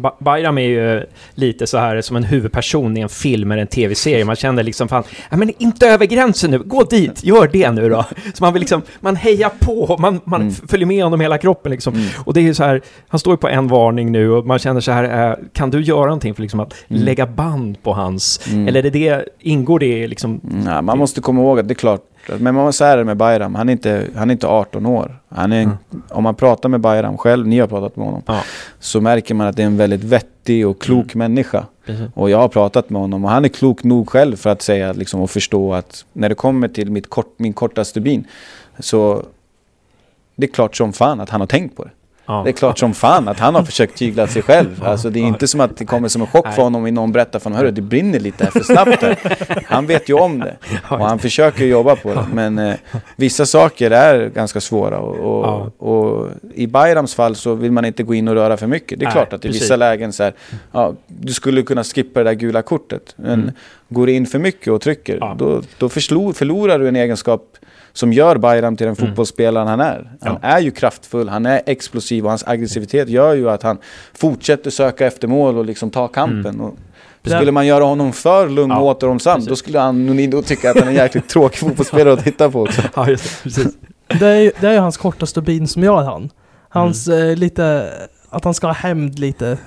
Ba- Bayram är ju lite så här som en huvudperson i en film eller en tv-serie. Man känner liksom fan, men inte över gränsen nu, gå dit, gör det nu då. Så man vill liksom, man hejar på, man, man Mm. följer med honom hela kroppen liksom. Mm. Och det är ju så här, han står ju på en varning nu och man känner så här, eh, kan du göra någonting för liksom att Mm. lägga band på hans, Mm. eller är det det, ingår det liksom, Nej, man måste komma ihåg att det är klart, men man måste säga det med Bayram, han är inte, han är inte 18 år. Han är, Mm. Om man pratar med Bayram själv, ni har pratat med honom, Ja. så märker man att det är en väldigt vettig och klok människa. Och jag har pratat med honom och han är klok nog själv för att säga liksom, och förstå att när det kommer till mitt kort, min korta stubin så det är klart som fan att han har tänkt på det. Ja. Det är klart som fan att han har försökt tygla sig själv. Alltså det är inte som att det kommer som en chock för honom om någon berättar för honom, hörru det brinner lite här för snabbt här. Han vet ju om det. Och han försöker jobba på det. Men eh, vissa saker är ganska svåra. Och, och, och i Bayrams fall så vill man inte gå in och röra för mycket. Det är klart att i vissa lägen så här, ja, du skulle kunna skippa det där gula kortet. Men Mm. Går du in för mycket och trycker, Ja. då, då förslor, förlorar du en egenskap som gör Bayram till den Mm. fotbollsspelaren han är. Han Ja. är ju kraftfull, han är explosiv och hans aggressivitet gör ju att han fortsätter söka efter mål och liksom ta kampen. Och Precis. skulle man göra honom för lugn och Mm. Ja, återhållsam, precis. då skulle han nog tycka att han är en jäkligt tråkig fotbollsspelare att titta på också. Ja, just precis. Det är ju det är ju hans korta stubin som gör han. Hans eh, lite, att han ska ha hämnd lite.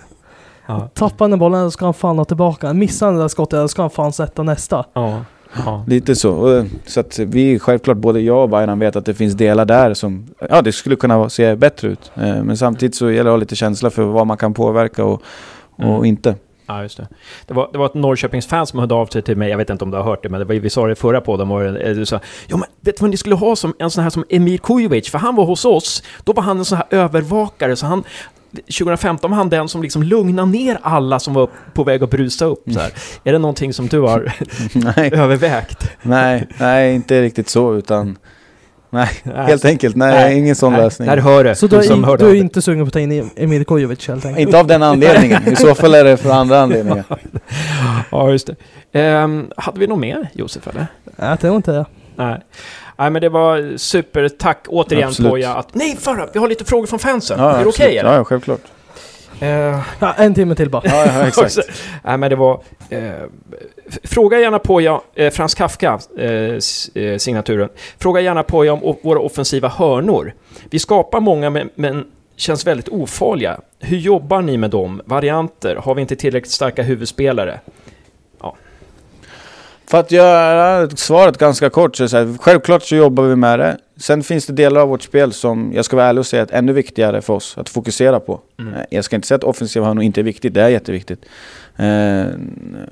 Ja. Tappar han den bollen så ska han fan ha tillbaka. Missar han det där skottet så ska han fan sätta nästa. Ja. Ja. Lite så. Och, Så att vi självklart, både jag och Bayern vet att det finns delar där som, ja det skulle kunna se bättre ut. Eh, Men samtidigt så gäller det att ha lite känsla för vad man kan påverka och, och Mm. inte. Ja, just det. Det var, det var ett Norrköpingsfan som hörde av sig till mig, jag vet inte om du har hört det, men det var, vi sa det förra podden, eh, du sa ja men vet du vad ni skulle ha som en sån här som Emir Kujovic, för han var hos oss, då var han en sån här övervakare, så han 2015 var han den som liksom lugnade ner alla som var på väg att brusa upp. Så här. Är det någonting som du har nej, övervägt? nej, nej, inte riktigt så utan Nej, Nej. helt enkelt. Nej, Nej. ingen sån Nej, lösning. Där hör det. Så du, är, som hörde du är det. inte sugen på att ta in Emil Kujovic helt enkelt? Inte av den anledningen. I så fall är det för andra anledningar. Ja, just det. Ehm, hade vi något mer, Josef, eller? Nej, jag tror inte det. Nej. Nej, men det var super. Tack återigen Absolut. Poja. Att, nej, förra, vi har lite frågor från fansen. Ja, är det okej absolut. eller? Ja, ja, självklart. Eh, Ja, en timme till bara. Ja, ja exakt. Nej, men det var... Eh, fråga gärna Poja, eh, Frans Kafka, eh, eh, signaturen. Fråga gärna Poja om våra offensiva hörnor. Vi skapar många, men, men känns väldigt ofarliga. Hur jobbar ni med dem? Varianter? Har vi inte tillräckligt starka huvudspelare? För att göra svaret ganska kort så är det så här, självklart så jobbar vi med det. Sen finns det delar av vårt spel som jag ska vara ärlig och säga är ännu viktigare för oss att fokusera på. Mm. Eh, Jag ska inte säga att offensiva hörnor inte är viktigt, det är jätteviktigt. Eh,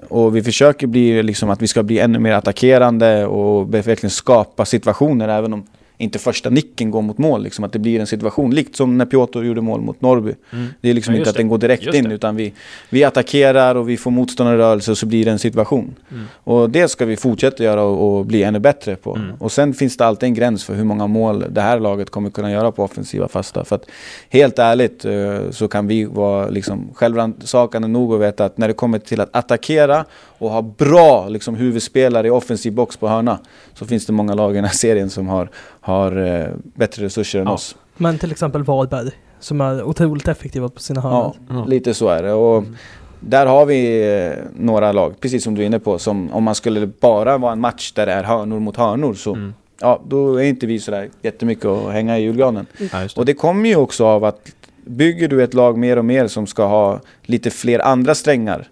och vi försöker bli liksom att vi ska bli ännu mer attackerande och verkligen skapa situationer även om inte första nicken går mot mål. Liksom att det blir en situation, likt som när Piotr gjorde mål mot Norrby. Mm. Det är liksom Ja, inte att den går direkt Just in det. utan vi, vi attackerar och vi får motståndare i rörelse och så blir det en situation. Mm. Och det ska vi fortsätta göra och, och bli ännu bättre på. Mm. Och sen finns det alltid en gräns för hur många mål det här laget kommer kunna göra på offensiva fasta. För att helt ärligt eh, så kan vi vara liksom självrannsakande nog och veta att när det kommer till att attackera och ha bra liksom, huvudspelare i offensiv box på hörna så finns det många lag i den här serien som har, har eh, bättre resurser än Ja. oss. Men till exempel Varberg, som är otroligt effektiva på sina hörnor. Ja, Ja. lite så är det. Och Mm. där har vi eh, några lag, precis som du är inne på, som om man skulle bara vara en match där det är hörnor mot hörnor så Mm. ja, då är inte vi sådär jättemycket att hänga i julgranen. Ja, just det. Och det kommer ju också av att bygger du ett lag mer och mer som ska ha lite fler andra strängar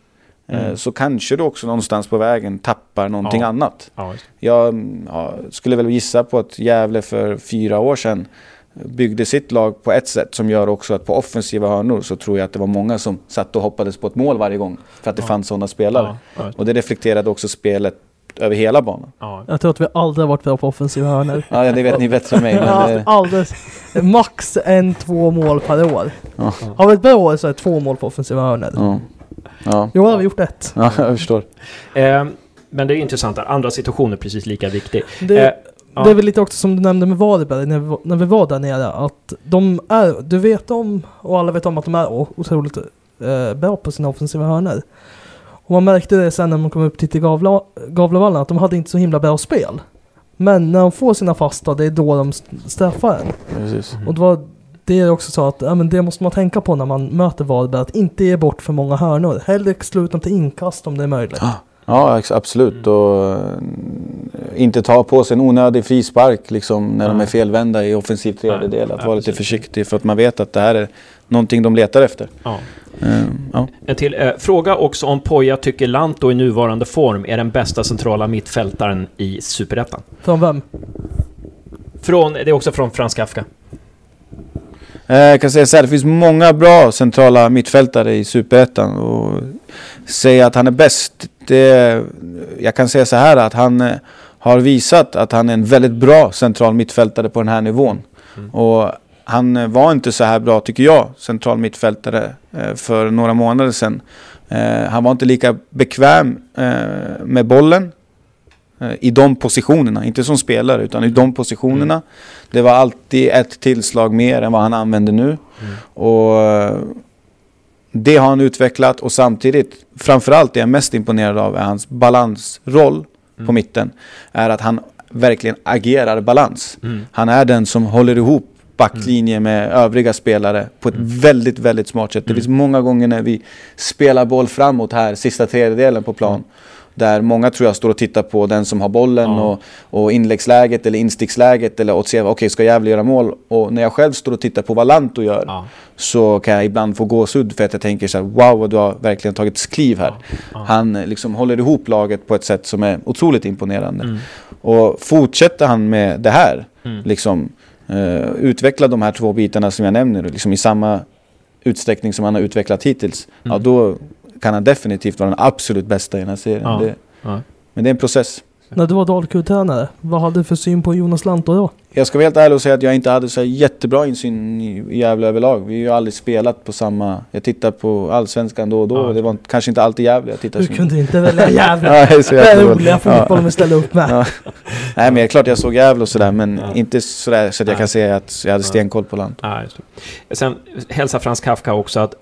Mm. så kanske du också någonstans på vägen tappar någonting Ja. annat. Ja. Jag ja, skulle väl gissa på att Gävle för fyra år sedan byggde sitt lag på ett sätt som gör också att på offensiva hörnor så tror jag att det var många som satt och hoppades på ett mål varje gång för att det Ja. fanns sådana spelare. Och det reflekterade också spelet över hela banan. Ja. Jag tror att vi aldrig har varit bra på offensiva hörnor. Ja, det vet ni bättre än mig. Men, eh, alldeles. Max en, två mål per år. ja, Har vi ett bra år så är det två mål på offensiva hörnor. Ja, Jo, har vi gjort ett. ja, jag förstår. Eh, men det är intressant. Andra situationer är precis lika viktig. Det, Eh, ja. det är väl lite också som du nämnde med Varberg när vi, var- när vi var där nere. Att de är, du vet om, och alla vet om att de är otroligt eh, bra på sina offensiva hörnor. Och man märkte det sen när man kom upp till Gavla, Gavlevallen att de hade inte så himla bra spel. Men när de får sina fasta, det är då de st- straffar en. Precis. Och det var det är också så att ja, men det måste man tänka på när man möter Varberg, att inte ge bort för många hörnor. Hellre slå ut dem till inkast om det är möjligt. Ja, absolut. Och eh, inte ta på sig en onödig frispark liksom, när de Nej. är felvända i offensiv tredjedel. Att Nej, vara lite försiktig för att man vet att det här är någonting de letar efter. Ja. Eh, ja. En till. Eh, fråga också om Poja tycker Lanto i nuvarande form är den bästa centrala mittfältaren i Superettan. Från vem? Från, det är också från Frans Kafka. Eh, Jag kan säga så här, det finns många bra centrala mittfältare i Superettan. Och säga att han är bäst, det, jag kan säga så här att han eh, har visat att han är en väldigt bra central mittfältare på den här nivån. Mm. Och han eh, var inte så här bra, tycker jag, central mittfältare för några månader sedan. Han var inte lika bekväm med bollen i de positionerna, inte som spelare utan i de positionerna. Det var alltid ett tillslag mer än vad han använder nu. Mm. Och eh, det har han utvecklat och samtidigt, framförallt det jag är mest imponerad av är hans balansroll på Mm. mitten. Är att han verkligen agerar balans. Mm. Han är den som håller ihop backlinje med övriga spelare på ett Mm. väldigt, väldigt smart sätt. Det Mm. finns många gånger när vi spelar boll framåt här, sista tredjedelen på plan. Där många tror jag står och tittar på den som har bollen Ja. och, och inläggsläget eller insticksläget eller och ser, okej ska Gävle göra mål? Och när jag själv står och tittar på vad Lanto gör Ja. så kan jag ibland få gåshud för att jag tänker så här, wow vad du har verkligen tagit kliv här. Ja. Han liksom håller ihop laget på ett sätt som är otroligt imponerande. Mm. Och fortsätter han med det här, Mm. liksom eh, utveckla de här två bitarna som jag nämner liksom i samma utsträckning som han har utvecklat hittills, ja Mm. då kan han definitivt vara den absolut bästa i den här serien. Ja. Det, Ja. men det är en process. När du var Dalkurd-tränare, vad hade du för syn på Jonas Lantto då? Jag ska vara helt ärlig och säga att jag inte hade så jättebra insyn i Gävle överlag. Vi har ju aldrig spelat på samma... Jag tittar på Allsvenskan då och då Ja. det var kanske inte alltid Gävle jag tittade Du kunde inte välja Gävle. Ja, det är så Det roliga fotbollen vi ställer upp med. Ja. Nej men det är klart jag såg Gävle och sådär men Ja. inte sådär så att jag Nej. kan säga att jag hade stenkoll på land. Just det. Sen hälsar Frans Kafka också att,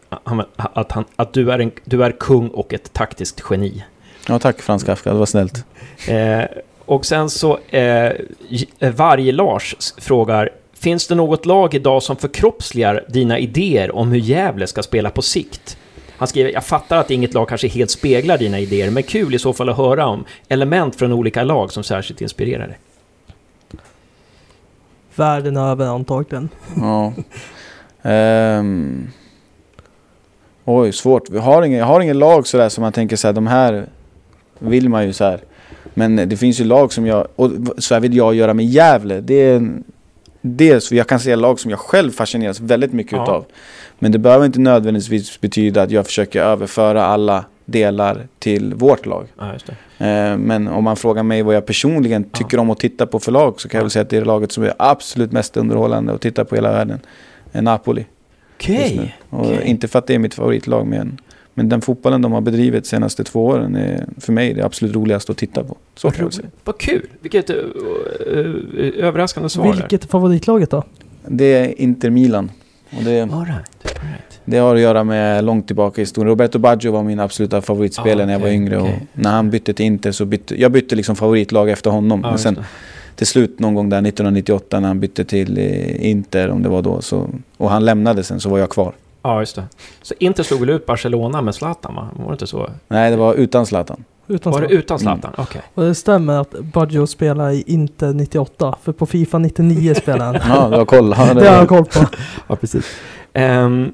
att, han, att du, är en, du är kung och ett taktiskt geni. Ja tack Frans Kafka, det var snällt. Eh, och sen så, eh, J- eh, Varg-Lars s- frågar, finns det något lag idag som förkroppsligar dina idéer om hur Gävle ska spela på sikt? Han skriver, jag fattar att inget lag kanske helt speglar dina idéer, men kul i så fall att höra om element från olika lag som särskilt inspirerar dig. Världen över antagligen. Ja. Ehm. Oj, svårt. Vi har ingen, jag har ingen lag sådär som man tänker såhär, de här vill man ju så här. Men det finns ju lag som jag, och så här vill jag göra med Gävle. Det är en, dels, jag kan säga lag som jag själv fascineras väldigt mycket Ja. utav. Men det behöver inte nödvändigtvis betyda att jag försöker överföra alla delar till vårt lag. Ja. Eh, Men om man frågar mig vad jag personligen Ja. tycker om att titta på för lag så kan jag Ja. väl säga att det är laget som är absolut mest underhållande att titta på i hela världen. Är Napoli. Okej. Och okej. Inte för att det är mitt favoritlag men, men den fotbollen de har bedrivit de senaste två åren är för mig det absolut roligaste att titta på. Så roligt. Vad kul! Vilket uh, uh, överraskande svar. Vilket är favoritlaget då? Det är Inter Milan. Och det, All right. All right. det har att göra med långt tillbaka i historien. Roberto Baggio var min absoluta favoritspelare Ah, när jag var yngre. okej. Och när han bytte till Inter så bytte jag bytte liksom favoritlag efter honom. Ja, men sen till slut någon gång där 1998 när han bytte till eh, Inter, om det var då, så, och han lämnade sen så var jag kvar. Ja, just det. Så Inter slog väl ut Barcelona med Zlatan, va? Var det inte så? Nej, det var utan Zlatan. Utan Var det utan Zlatan? Okej. Och det stämmer att Baggio spelar i Inter 98, för på Fifa 99 spelar han. Ja, du har koll. Ja, det har jag koll på. Ja, precis. Ehm,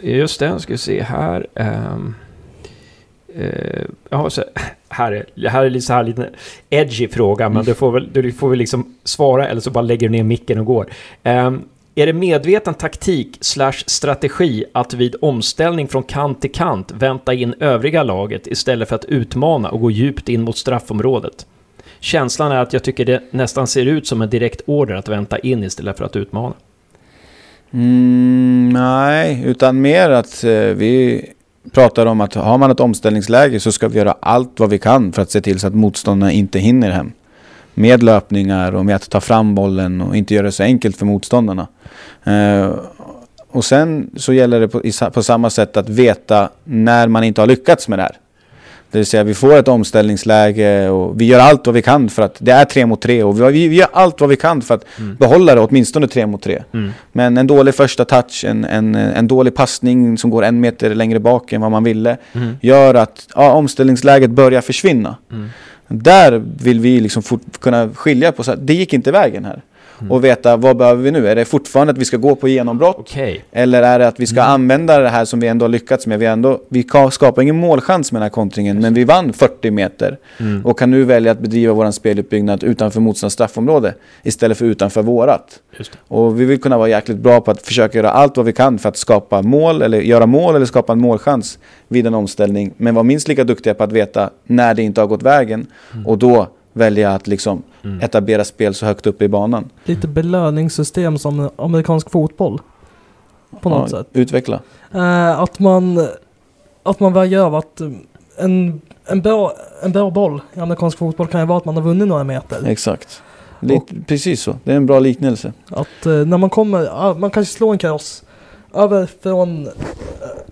just det, ska vi se här. Um, ja, så, här, är, det här är lite så här lite edgy fråga, men Mm. du får väl, du får väl liksom svara eller så bara lägger du ner micken och går. Ehm, är det medveten taktik slash strategi att vid omställning från kant till kant vänta in övriga laget istället för att utmana och gå djupt in mot straffområdet? Känslan är att jag tycker det nästan ser ut som en direkt order att vänta in istället för att utmana. Mm, nej, utan mer att eh, vi pratar om att har man ett omställningsläge så ska vi göra allt vad vi kan för att se till så att motståndarna inte hinner hem. Med löpningar och med att ta fram bollen och inte göra det så enkelt för motståndarna. Eh, och sen så gäller det på, i, på samma sätt att veta när man inte har lyckats med det här. Det vill säga vi får ett omställningsläge och vi gör allt vad vi kan för att det är tre mot tre och vi, vi gör allt vad vi kan för att Mm. behålla det åtminstone tre mot tre. Mm. Men en dålig första touch, en, en, en dålig passning som går en meter längre bak än vad man ville Mm. gör att ja, omställningsläget börjar försvinna. Där vill vi liksom fort, kunna skilja på, så här, det gick inte vägen här. Mm. Och veta vad behöver vi nu? Är det fortfarande att vi ska gå på genombrott? Okej. Eller är det att vi ska Mm. använda det här som vi ändå har lyckats med? Vi, ändå, vi ka- skapar ingen målchans med den här kontringen, men vi vann 40 meter. Mm. Och kan nu välja att bedriva vår speluppbyggnad utanför motståndarens straffområde istället för utanför vårat. Och vi vill kunna vara jäkligt bra på att försöka göra allt vad vi kan för att skapa mål, eller göra mål eller skapa en målchans vid en omställning. Men vara minst lika duktiga på att veta när det inte har gått vägen Mm. och då välja att liksom Mm. etablera spel så högt upp i banan. Lite belöningssystem som amerikansk fotboll. På något Ja, sätt. Utveckla. Eh, att man, att man av att en, en, bra, en bra boll i amerikansk fotboll kan ju vara att man har vunnit några meter. Exakt. Lite, precis så. Det är en bra liknelse. Att eh, när man kommer, man kanske slår en cross över från eh,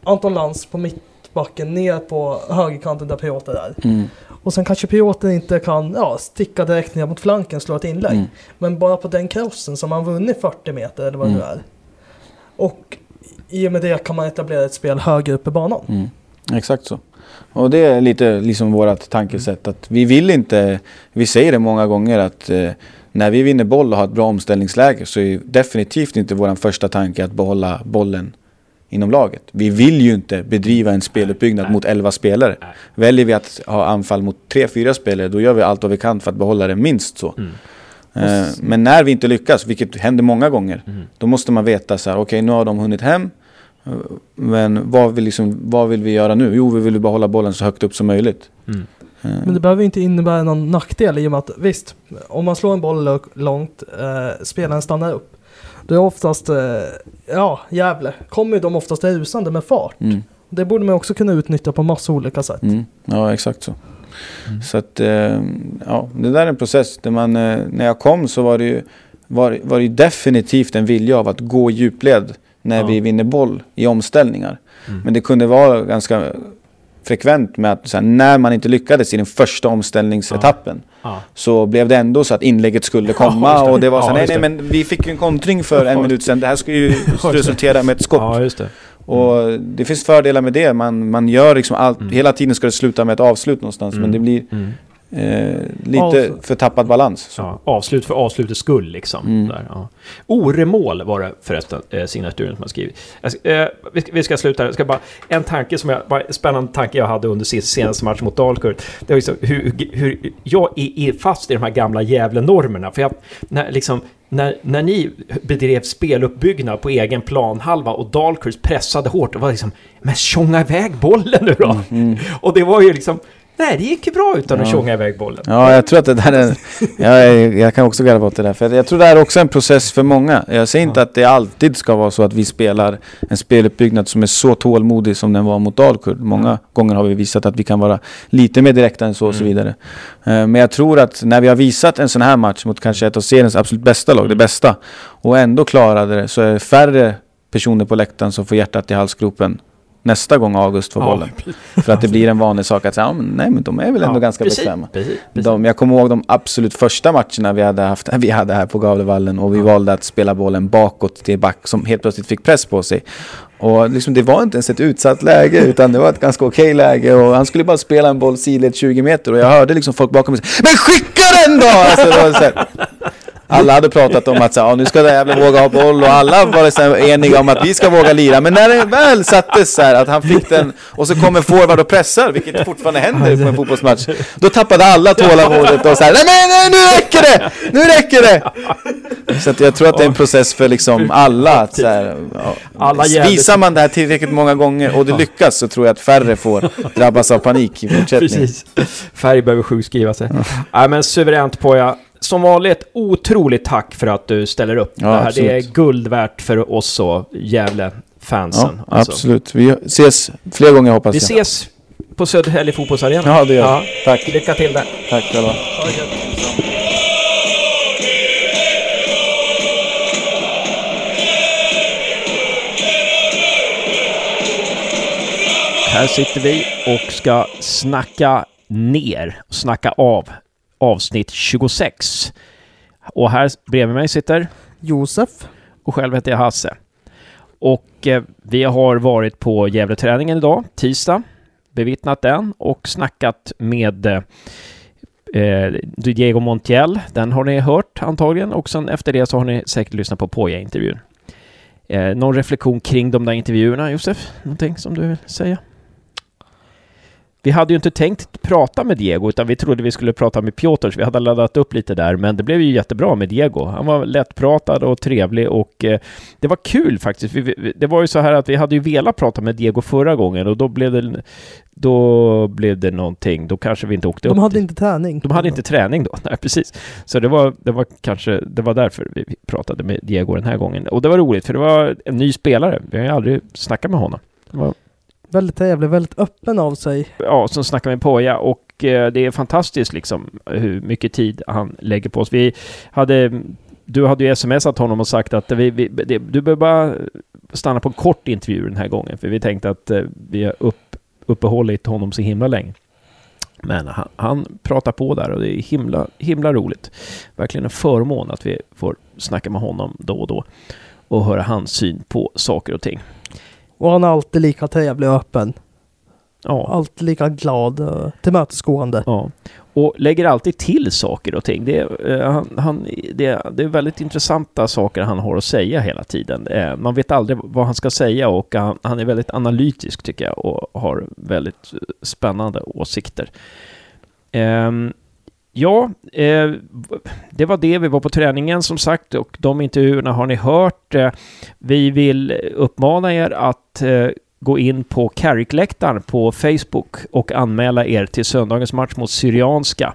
Anton Lantz på mittbacken ner på högerkanten där Piotr är. Mm. Och sen kanske Piotr inte kan ja, sticka direkt ner mot flanken och slå ett inlägg. Mm. Men bara på den crossen som man vunnit 40 meter eller vad det Mm. är. Och i och med det kan man etablera ett spel högre upp i banan. Mm. Exakt så. Och det är lite liksom vårt tankesätt att vi vill inte, vi säger det många gånger att eh, när vi vinner boll och har ett bra omställningsläge så är definitivt inte vår första tanke att behålla bollen inom laget. Vi vill ju inte bedriva en speluppbyggnad Nej. mot 11 spelare. Nej. Väljer vi att ha anfall mot 3-4 spelare då gör vi allt vad vi kan för att behålla det minst så. Mm. Eh, men när vi inte lyckas, vilket händer många gånger, Mm. då måste man veta så här, okej nu har de hunnit hem. eh, Men vad vill, liksom, vad vill vi göra nu? Jo, vi vill behålla bollen så högt upp som möjligt. Mm. Eh, Men det behöver inte innebära någon nackdel i och med att visst, om man slår en boll långt, eh, spelaren stannar upp. Då är oftast, eh, ja, Gävle, kommer ju de oftast rusande med fart. Mm, Det borde man också kunna utnyttja på massa olika sätt. mm, ja, exakt så. Mm. Så att, eh, ja, det där är en process. Där man, eh, när jag kom så var det ju var, var det definitivt en vilja av att gå i djupled när Ja. vi vinner boll i omställningar. Mm. Men det kunde vara ganska frekvent med att här, när man inte lyckades i den första omställningsetappen Ja. så blev det ändå så att inlägget skulle Ja, komma just det. och det var så Ja, här, nej, nej men vi fick en kontring för en Ja. minut sedan. Det här ska ju resultera med ett skott. ja, det. Och det finns fördelar med det. Man, man gör liksom allt, Mm. hela tiden ska det sluta med ett avslut någonstans. Men Mm. det blir Mm. Eh, lite Avslut. för tappad balans. Ja, avslut för avslutets skull liksom. Mm. Där, ja. Oremål var det förresten, eh, signaturen som har skrivit. Jag eh, vi, ska, vi ska sluta här. Jag ska bara, en tanke som jag, bara, spännande tanke jag hade under sin senaste match mot Dalkurd. Det var liksom hur, hur jag är, är fast i de här gamla Gävle-normerna. För jag, när, liksom, när, när ni bedrev speluppbyggnad på egen planhalva och Dalkurd pressade hårt, det var liksom, men tjonga iväg bollen nu då! Mm. Och det var ju liksom, nej det gick ju bra utan att Ja. tjonga iväg bollen. Ja, jag tror att det där är... Jag, jag kan också garva åt det där. För jag tror det är också en process för många. Jag säger inte Ja. att det alltid ska vara så att vi spelar en speluppbyggnad som är så tålmodig som den var mot Dalkurd. Många gånger har vi visat att vi kan vara lite mer direkta än så och så Mm. vidare. Eh, Men jag tror att när vi har visat en sån här match mot kanske ett av seriens absolut bästa lag, det Mm. bästa, och ändå klarade det, så är det färre personer på läktaren som får hjärtat i halsgropen nästa gång August får bollen. För att det blir en vanlig sak att säga, ja, men, nej men de är väl ändå Ja, ganska precis, bekväma. Precis, precis. De, jag kommer ihåg de absolut första matcherna vi hade, haft, vi hade här på Gavlevallen och vi valde att spela bollen bakåt till back som helt plötsligt fick press på sig. Och liksom, det var inte ens ett utsatt läge utan det var ett ganska okej läge och han skulle bara spela en boll sidled 20 meter och jag hörde liksom folk bakom mig säga Men skicka den då! Alltså, alla hade pratat om att så, ja, nu ska Gävle våga ha boll och alla var här, eniga om att vi ska våga lira. Men när det väl sattes så här att han fick den och så kommer forward och pressar, vilket fortfarande händer på en fotbollsmatch. Då tappade alla tålamodet och så här, nej men nej, nu räcker det! Nu räcker det! Så jag tror att det är en process för liksom alla. Att, så här, ja, visar man det här tillräckligt många gånger och det lyckas så tror jag att färre får drabbas av panik i fortsättningen. Precis. Färg behöver sjukskriva sig. Nej men suveränt Poja. Som vanligt, otroligt tack för att du ställer upp. Ja, det, här, det är guld värt för oss och Gävle-fansen. Ja, alltså. absolut. Vi ses fler gånger hoppas Vi jag. ses på Södertälje fotbollsarena. Ja, det gör vi. Ja. Tack. Lycka till där. Tack själva. Här sitter vi och ska snacka ner, snacka av avsnitt 26. Och här bredvid mig sitter Josef, och själv heter jag Hasse. Och eh, vi har varit på Gävleträningen idag, tisdag, bevittnat den och snackat med eh, eh, Diego Montiel. Den har ni hört antagligen och sen efter det så har ni säkert lyssnat på Poja-intervjun. Eh, någon reflektion kring de där intervjuerna, Josef? Någonting som du vill säga? Vi hade ju inte tänkt prata med Diego, utan vi trodde vi skulle prata med Piotr, så vi hade laddat upp lite där, men det blev ju jättebra med Diego. Han var lättpratad och trevlig och eh, det var kul faktiskt. Vi, det var ju så här att vi hade ju velat prata med Diego förra gången och då blev det, då blev det någonting. Då kanske vi inte åkte upp. de hade dit. inte träning. De hade inte träning då, nej precis. Så det var, det var kanske, det var därför vi pratade med Diego den här gången. Och det var roligt, för det var en ny spelare. Vi har ju aldrig snackat med honom. Det var Väldigt trevlig, väldigt öppen av sig. ja, som snackar med Poja och eh, det är fantastiskt liksom hur mycket tid han lägger på oss. Vi hade, du hade ju smsat honom och sagt att vi, vi, det, du behöver bara stanna på en kort intervju den här gången, för vi tänkte att eh, vi har upp, uppehållit honom så himla länge. Men han, han pratar på där och det är himla, himla roligt. Verkligen en förmån att vi får snacka med honom då och då och höra hans syn på saker och ting. Och han är alltid lika trevlig och öppen. Ja. Alltid lika glad och tillmötesgående. Ja. Och lägger alltid till saker och ting. Det är, eh, han, han, det, det är väldigt intressanta saker han har att säga hela tiden. Eh, man vet aldrig vad han ska säga och han, han är väldigt analytisk tycker jag och har väldigt eh, spännande åsikter. Ehm, ja, eh, det var det. Vi var på träningen som sagt och de intervjuerna har ni hört. Eh, vi vill uppmana er att eh, gå in på Carrick-läktaren på Facebook och anmäla er till söndagens match mot Syrianska.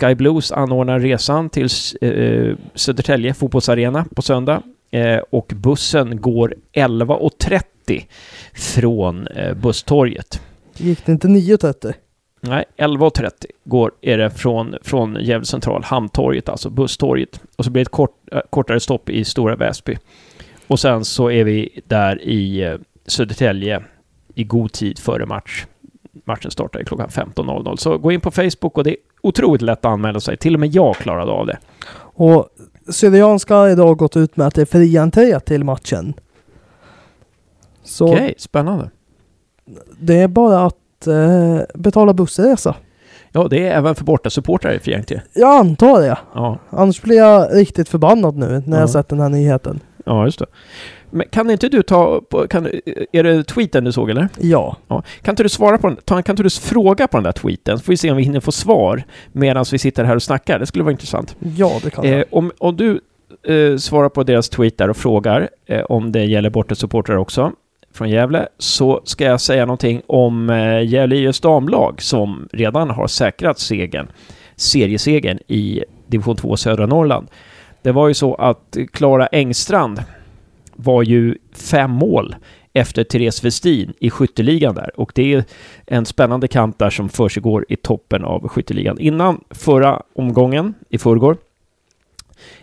Sky Blues anordnar resan till eh, Södertälje fotbollsarena på söndag eh, och bussen går 11.30 från eh, busstorget. Gick det inte 9.30? Nej, 11.30 går, är det från, från Gävle central, Hamntorget, alltså busstorget. Och så blir det ett kort, äh, kortare stopp i Stora Väsby. Och sen så är vi där i eh, Södertälje i god tid före match. Matchen startar klockan 15.00. Så gå in på Facebook och det är otroligt lätt att anmäla sig. Till och med jag klarade av det. Och Syrianska har idag gått ut med att det är fri entré till matchen. Okej, okay, spännande. det är bara att eh, betala bussresa. Ja, det är även för bortasupportrar i entré. Jag antar det. Ja. Annars blir jag riktigt förbannad nu när Ja. jag sett den här nyheten. ja, just det. Men kan inte du ta... Kan, är det tweeten du såg eller? Ja. Ja. Kan inte du svara på den? Ta, kan inte du fråga på den där tweeten? Så får vi se om vi hinner få svar medan vi sitter här och snackar. Det skulle vara intressant. Ja, det kan Eh, jag. om, om du eh, svarar på deras tweet där och frågar eh, om det gäller bortasupportrar också från Gävle så ska jag säga någonting om eh, Gävle IFs damlag som redan har säkrat segern, seriesegern i division 2 södra Norrland. Det var ju så att Klara Engstrand var ju fem mål efter Therese Westin i skytteligan där. Och det är en spännande kamp där som försiggår i toppen av skytteligan. Innan förra omgången, i förrgår,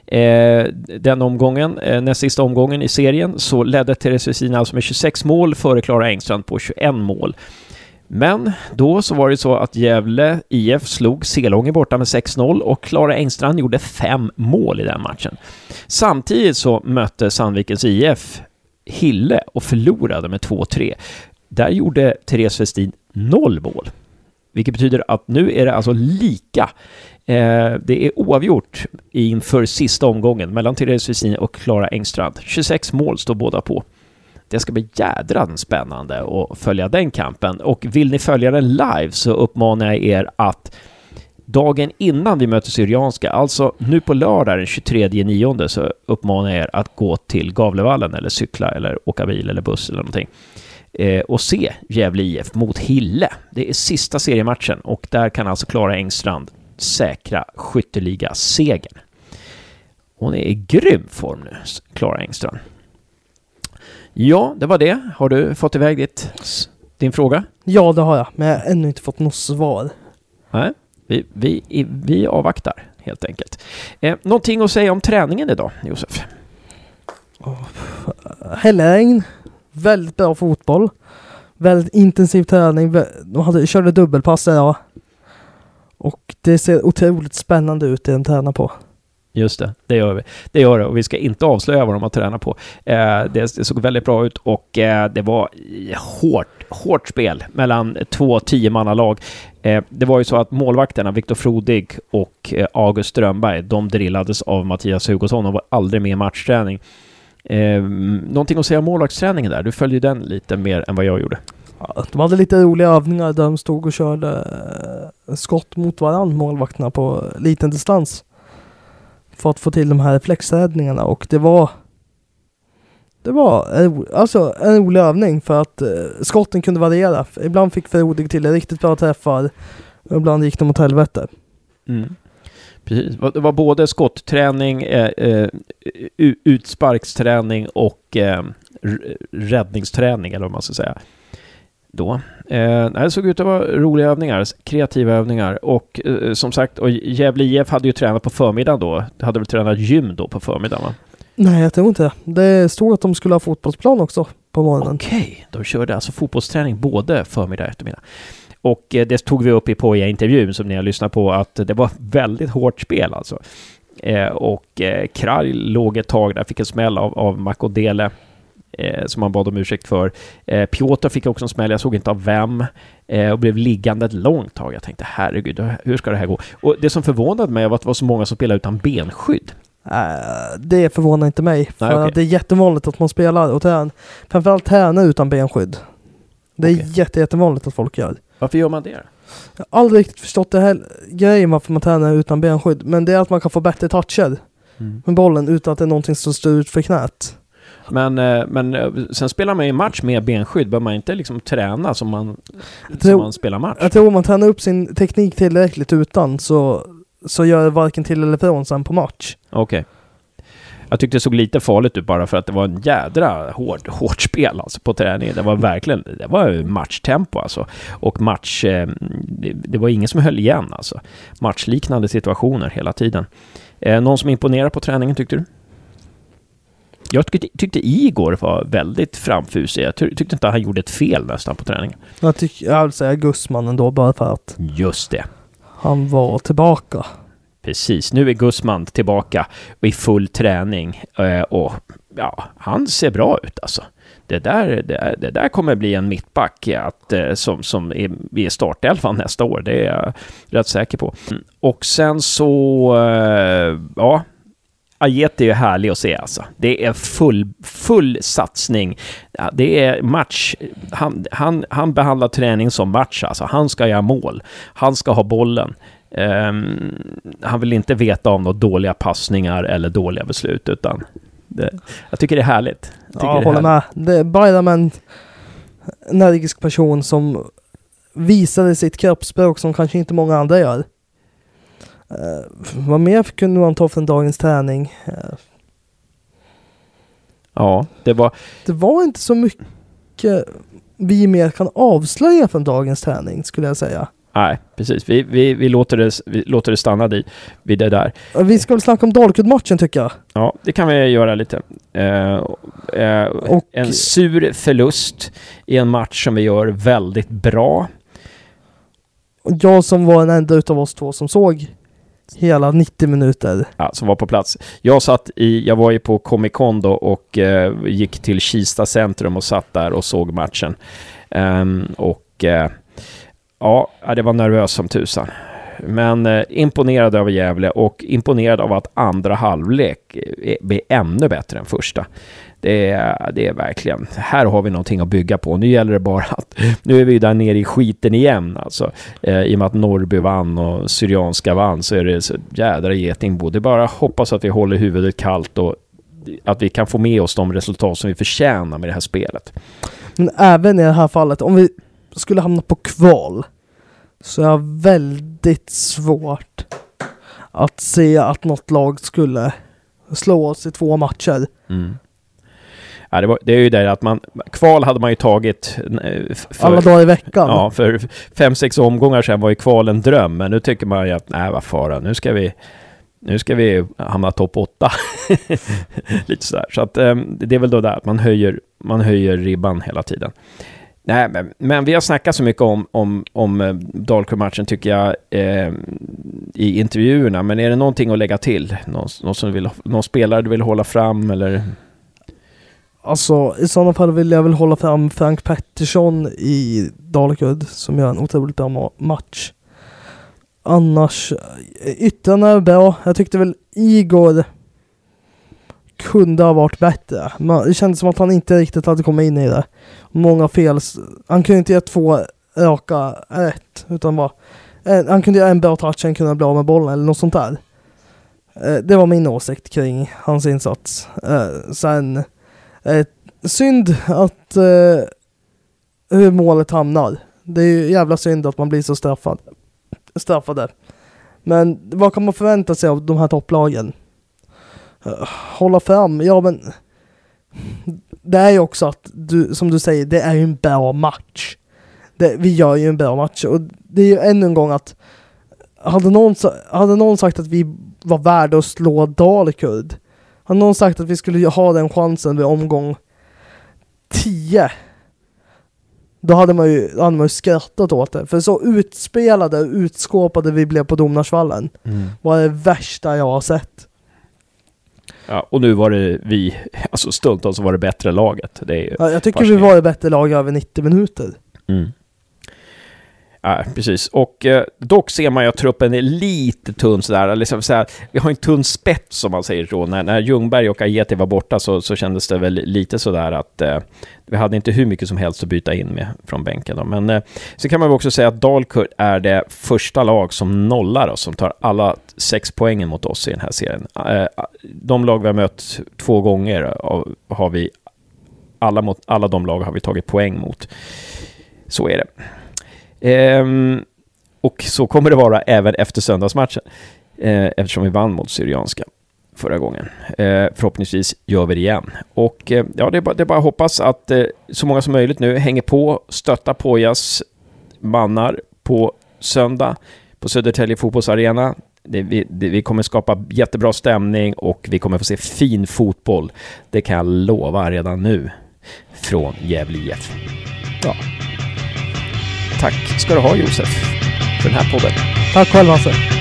eh, den omgången, eh, näst sista omgången i serien, så ledde Therese Westin alltså med 26 mål före Klara Engstrand på 21 mål. Men då så var det så att Gävle IF slog Selånger borta med 6-0 och Klara Engstrand gjorde fem mål i den matchen. Samtidigt så mötte Sandvikens IF Hille och förlorade med 2-3. Där gjorde Therese Westin noll mål. Vilket betyder att nu är det alltså lika. Eh, det är oavgjort inför sista omgången mellan Therese Wessin och Klara Engstrand. 26 mål står båda på. Det ska bli jädrans spännande att följa den kampen. Och vill ni följa den live så uppmanar jag er att dagen innan vi möter Syrianska, alltså nu på lördag den 23 nionde så uppmanar jag er att gå till Gavlevallen eller cykla eller åka bil eller buss eller någonting eh, och se Gävle IF mot Hille. Det är sista seriematchen och där kan alltså Klara Engstrand säkra skytteliga-segern. Hon är i grym form nu, Klara Engstrand. Ja, det var det. Har du fått iväg ditt, din fråga? Ja, det har jag. Men jag har ännu inte fått något svar. Nej, vi, vi, vi avvaktar helt enkelt. Eh, någonting att säga om träningen idag, Josef? Hälleregn. Väldigt bra fotboll. Väldigt intensiv träning. De hade, körde dubbelpass idag. Och det ser otroligt spännande ut det de tränar på. Just det, det gör vi. Det gör det och vi ska inte avslöja vad de har tränat på. Eh, det, det såg väldigt bra ut och eh, det var hårt, hårt spel mellan två tiomannalag. Eh, det var ju så att målvakterna Viktor Frodig och eh, August Strömberg, de drillades av Mattias Hugosson och var aldrig med i matchträning. Eh, någonting att säga om målvaktsträningen där? Du följer den lite mer än vad jag gjorde. Ja, De hade lite roliga övningar där de stod och körde eh, skott mot varandra, målvakterna, på liten distans. För att få till de här reflexräddningarna och det var det var en ro- alltså en rolig övning för att eh, skotten kunde variera. Ibland fick Frodig till riktigt bra träffar och ibland gick de åt helvete. Mm. Precis. Det var både skottträning, eh, eh, utsparksträning och eh, räddningsträning, eller vad man ska säga. Då. Eh, det såg ut att vara roliga övningar, kreativa övningar. Och eh, som sagt, och Gävle IF hade ju tränat på förmiddagen då. Hade väl tränat gym då på förmiddagen va? Nej, jag tror inte det. Det stod att de skulle ha fotbollsplan också på morgonen. Okej, de körde alltså fotbollsträning både förmiddag och eftermiddag. Och eh, det tog vi upp i Poja-intervjun som ni har lyssnat på, att det var väldigt hårt spel alltså. Eh, och eh, Kralj låg ett tag där, fick en smäll av, av Makodele. Eh, som han bad om ursäkt för. Eh, Piotr fick också en smäll, jag såg inte av vem, eh, och blev liggande ett långt tag. Jag tänkte herregud, hur ska det här gå? Och det som förvånade mig var att det var så många som spelade utan benskydd. Uh, det förvånar inte mig. För Nej, okej. det är jättevanligt att man spelar och tränar, framförallt tränar utan benskydd. Det är Okej. jätte, jättevanligt att folk gör. Varför gör man det? Jag har aldrig riktigt förstått det här grejen varför man tränar utan benskydd. Men det är att man kan få bättre toucher med bollen utan att det är någonting som står ut för knät. Men, eh, men eh, sen spelar man ju match med benskydd. Bör man inte liksom träna som man, Jag som tror- man spelar match? Jag tror om man tränar upp sin teknik tillräckligt utan så, så gör det varken till eller från sen på match. Okej. Jag tyckte det såg lite farligt ut bara för att det var en jädra hård, hårt spel alltså på träningen. Det var verkligen det var matchtempo alltså. Och match... Eh, det, var ingen som höll igen alltså. Matchliknande situationer hela tiden. Någon som imponerade på träningen tyckte du? Jag tyckte, Igor var väldigt framfusig. Jag ty, tyckte inte han gjorde ett fel nästan på träningen. Jag, jag vill säga Gussman ändå bara för att Just det. han var tillbaka. Precis, nu är Gusman tillbaka i full träning eh, och ja, han ser bra ut alltså. Det där, det, det där kommer bli en mittback att, eh, som, som är i startelvan nästa år, det är jag rätt säker på. Och sen så, eh, ja, Ajeti är ju härlig att se alltså. Det är full, full satsning. Det är match. Han, han, han behandlar träning som match alltså. Han ska göra mål. Han ska ha bollen. Ehm, han vill inte veta om några dåliga passningar eller dåliga beslut, utan det, jag tycker det är härligt. Jag Ja, är håller med. Det är Bayram en energisk person som visade sitt kroppsspråk som kanske inte många andra gör. Uh, vad mer kunde man ta från dagens träning? Eh, Ja, det var... det var inte så mycket vi mer kan avslöja från dagens träning skulle jag säga. Nej, precis. Vi, vi, vi, låter, det, vi låter det stanna vid, vid det där. Vi ska väl snacka om Dalkurd-matchen tycker jag. Ja, det kan vi göra lite. Eh, eh, Och- en sur förlust i en match som vi gör väldigt bra. Jag som var den enda utav oss två som såg hela 90 minuter. ja, som var på plats. Jag satt i, jag var ju på Comic Con då och eh, gick till Kista centrum och satt där och såg matchen. Um, och eh, ja, det var nervöst som tusan. Men eh, imponerad över Gävle och imponerad av att andra halvlek eh, blir ännu bättre än första. Det är, det är verkligen, här har vi någonting att bygga på. Nu gäller det bara att, nu är vi där nere i skiten igen alltså. Eh, I och med att Norrby vann och Syrianska vann så är det så jädra getingbo. Det är bara att hoppas att vi håller huvudet kallt och att vi kan få med oss de resultat som vi förtjänar med det här spelet. Men även i det här fallet, om vi skulle hamna på kval, så är jag väldigt svårt att se att något lag skulle slå oss i två matcher. Mm. Ja, det, var, det är ju det att man, kval hade man ju tagit eh, för, Alla dagar i veckan. Ja, för fem, sex omgångar sedan var ju kval en dröm, men nu tycker man ju att nej, vad fara, nu ska vi nu ska vi hamna topp åtta. Lite sådär. Så att eh, det är väl då där att man höjer, man höjer ribban hela tiden. Nej, men, men vi har snackat så mycket om, om, om eh, Dalkurd-matchen tycker jag eh, i intervjuerna. Men är det någonting att lägga till? Någon, någon, som vill, någon spelare du vill hålla fram eller? Alltså i sådana fall vill jag väl hålla fram Frank Pettersson i Dalkurd som gör en otroligt bra match. Annars, eh, yttrarna är bra. Jag tyckte väl Igor kunde ha varit bättre. Men det kändes som att han inte riktigt hade kommit in i det. Många fel. Han kunde inte ge två raka rätt. Utan bara, en, han kunde göra en bra touch, sen kunde han bli av med bollen eller något sånt där. Eh, det var min åsikt kring hans insats. Eh, sen, eh, synd att hur målet hamnar. Det är ju jävla synd att man blir så straffad. straffade. Men vad kan man förvänta sig av de här topplagen? Eh, hålla fram, ja men det är ju också att, du, som du säger, det är ju en bra match. Det, vi gör ju en bra match och det är ju ännu en gång att hade någon, hade någon sagt att vi var värda att slå Dalkurd, hade någon sagt att vi skulle ha den chansen vid omgång 10 då hade man ju, hade man ju skrattat åt det. För så utspelade och utskåpade vi blev på Domnarsvallen var det värsta jag har sett. Ja, och nu var det vi, alltså stundtals var det bättre laget. Det Ja, jag tycker vi var det bättre lag över 90 minuter. mm. Ja, precis. Och eh, dock ser man ju att truppen är lite tunn sådär. Liksom, såhär vi har en tunn spets som man säger så. När, när Ljungberg och Ajeti var borta så, så kändes det väl lite sådär att eh, vi hade inte hur mycket som helst att byta in med från bänken. Då. Men eh, så kan man väl också säga att Dalkurd är det första lag som nollar oss, som tar alla sex poängen mot oss i den här serien. Eh, de lag vi har mött två gånger av- har vi alla, mot, alla de lag har vi tagit poäng mot. Så är det. Ehm, och så kommer det vara även efter söndagsmatchen. ehm, eftersom vi vann mot Syrianska förra gången. Ehm, förhoppningsvis gör vi det igen. Och eh, ja, det är, bara, det är bara att hoppas att eh, så många som möjligt nu hänger på, stöttar Pojas mannar på söndag på Södertälje fotbollsarena. Det, vi, det, vi kommer skapa jättebra stämning och vi kommer få se fin fotboll. Det kan jag lova redan nu från Gävle IF. Ja. Tack ska du ha Josef för den här podden. Tack själv Hasse.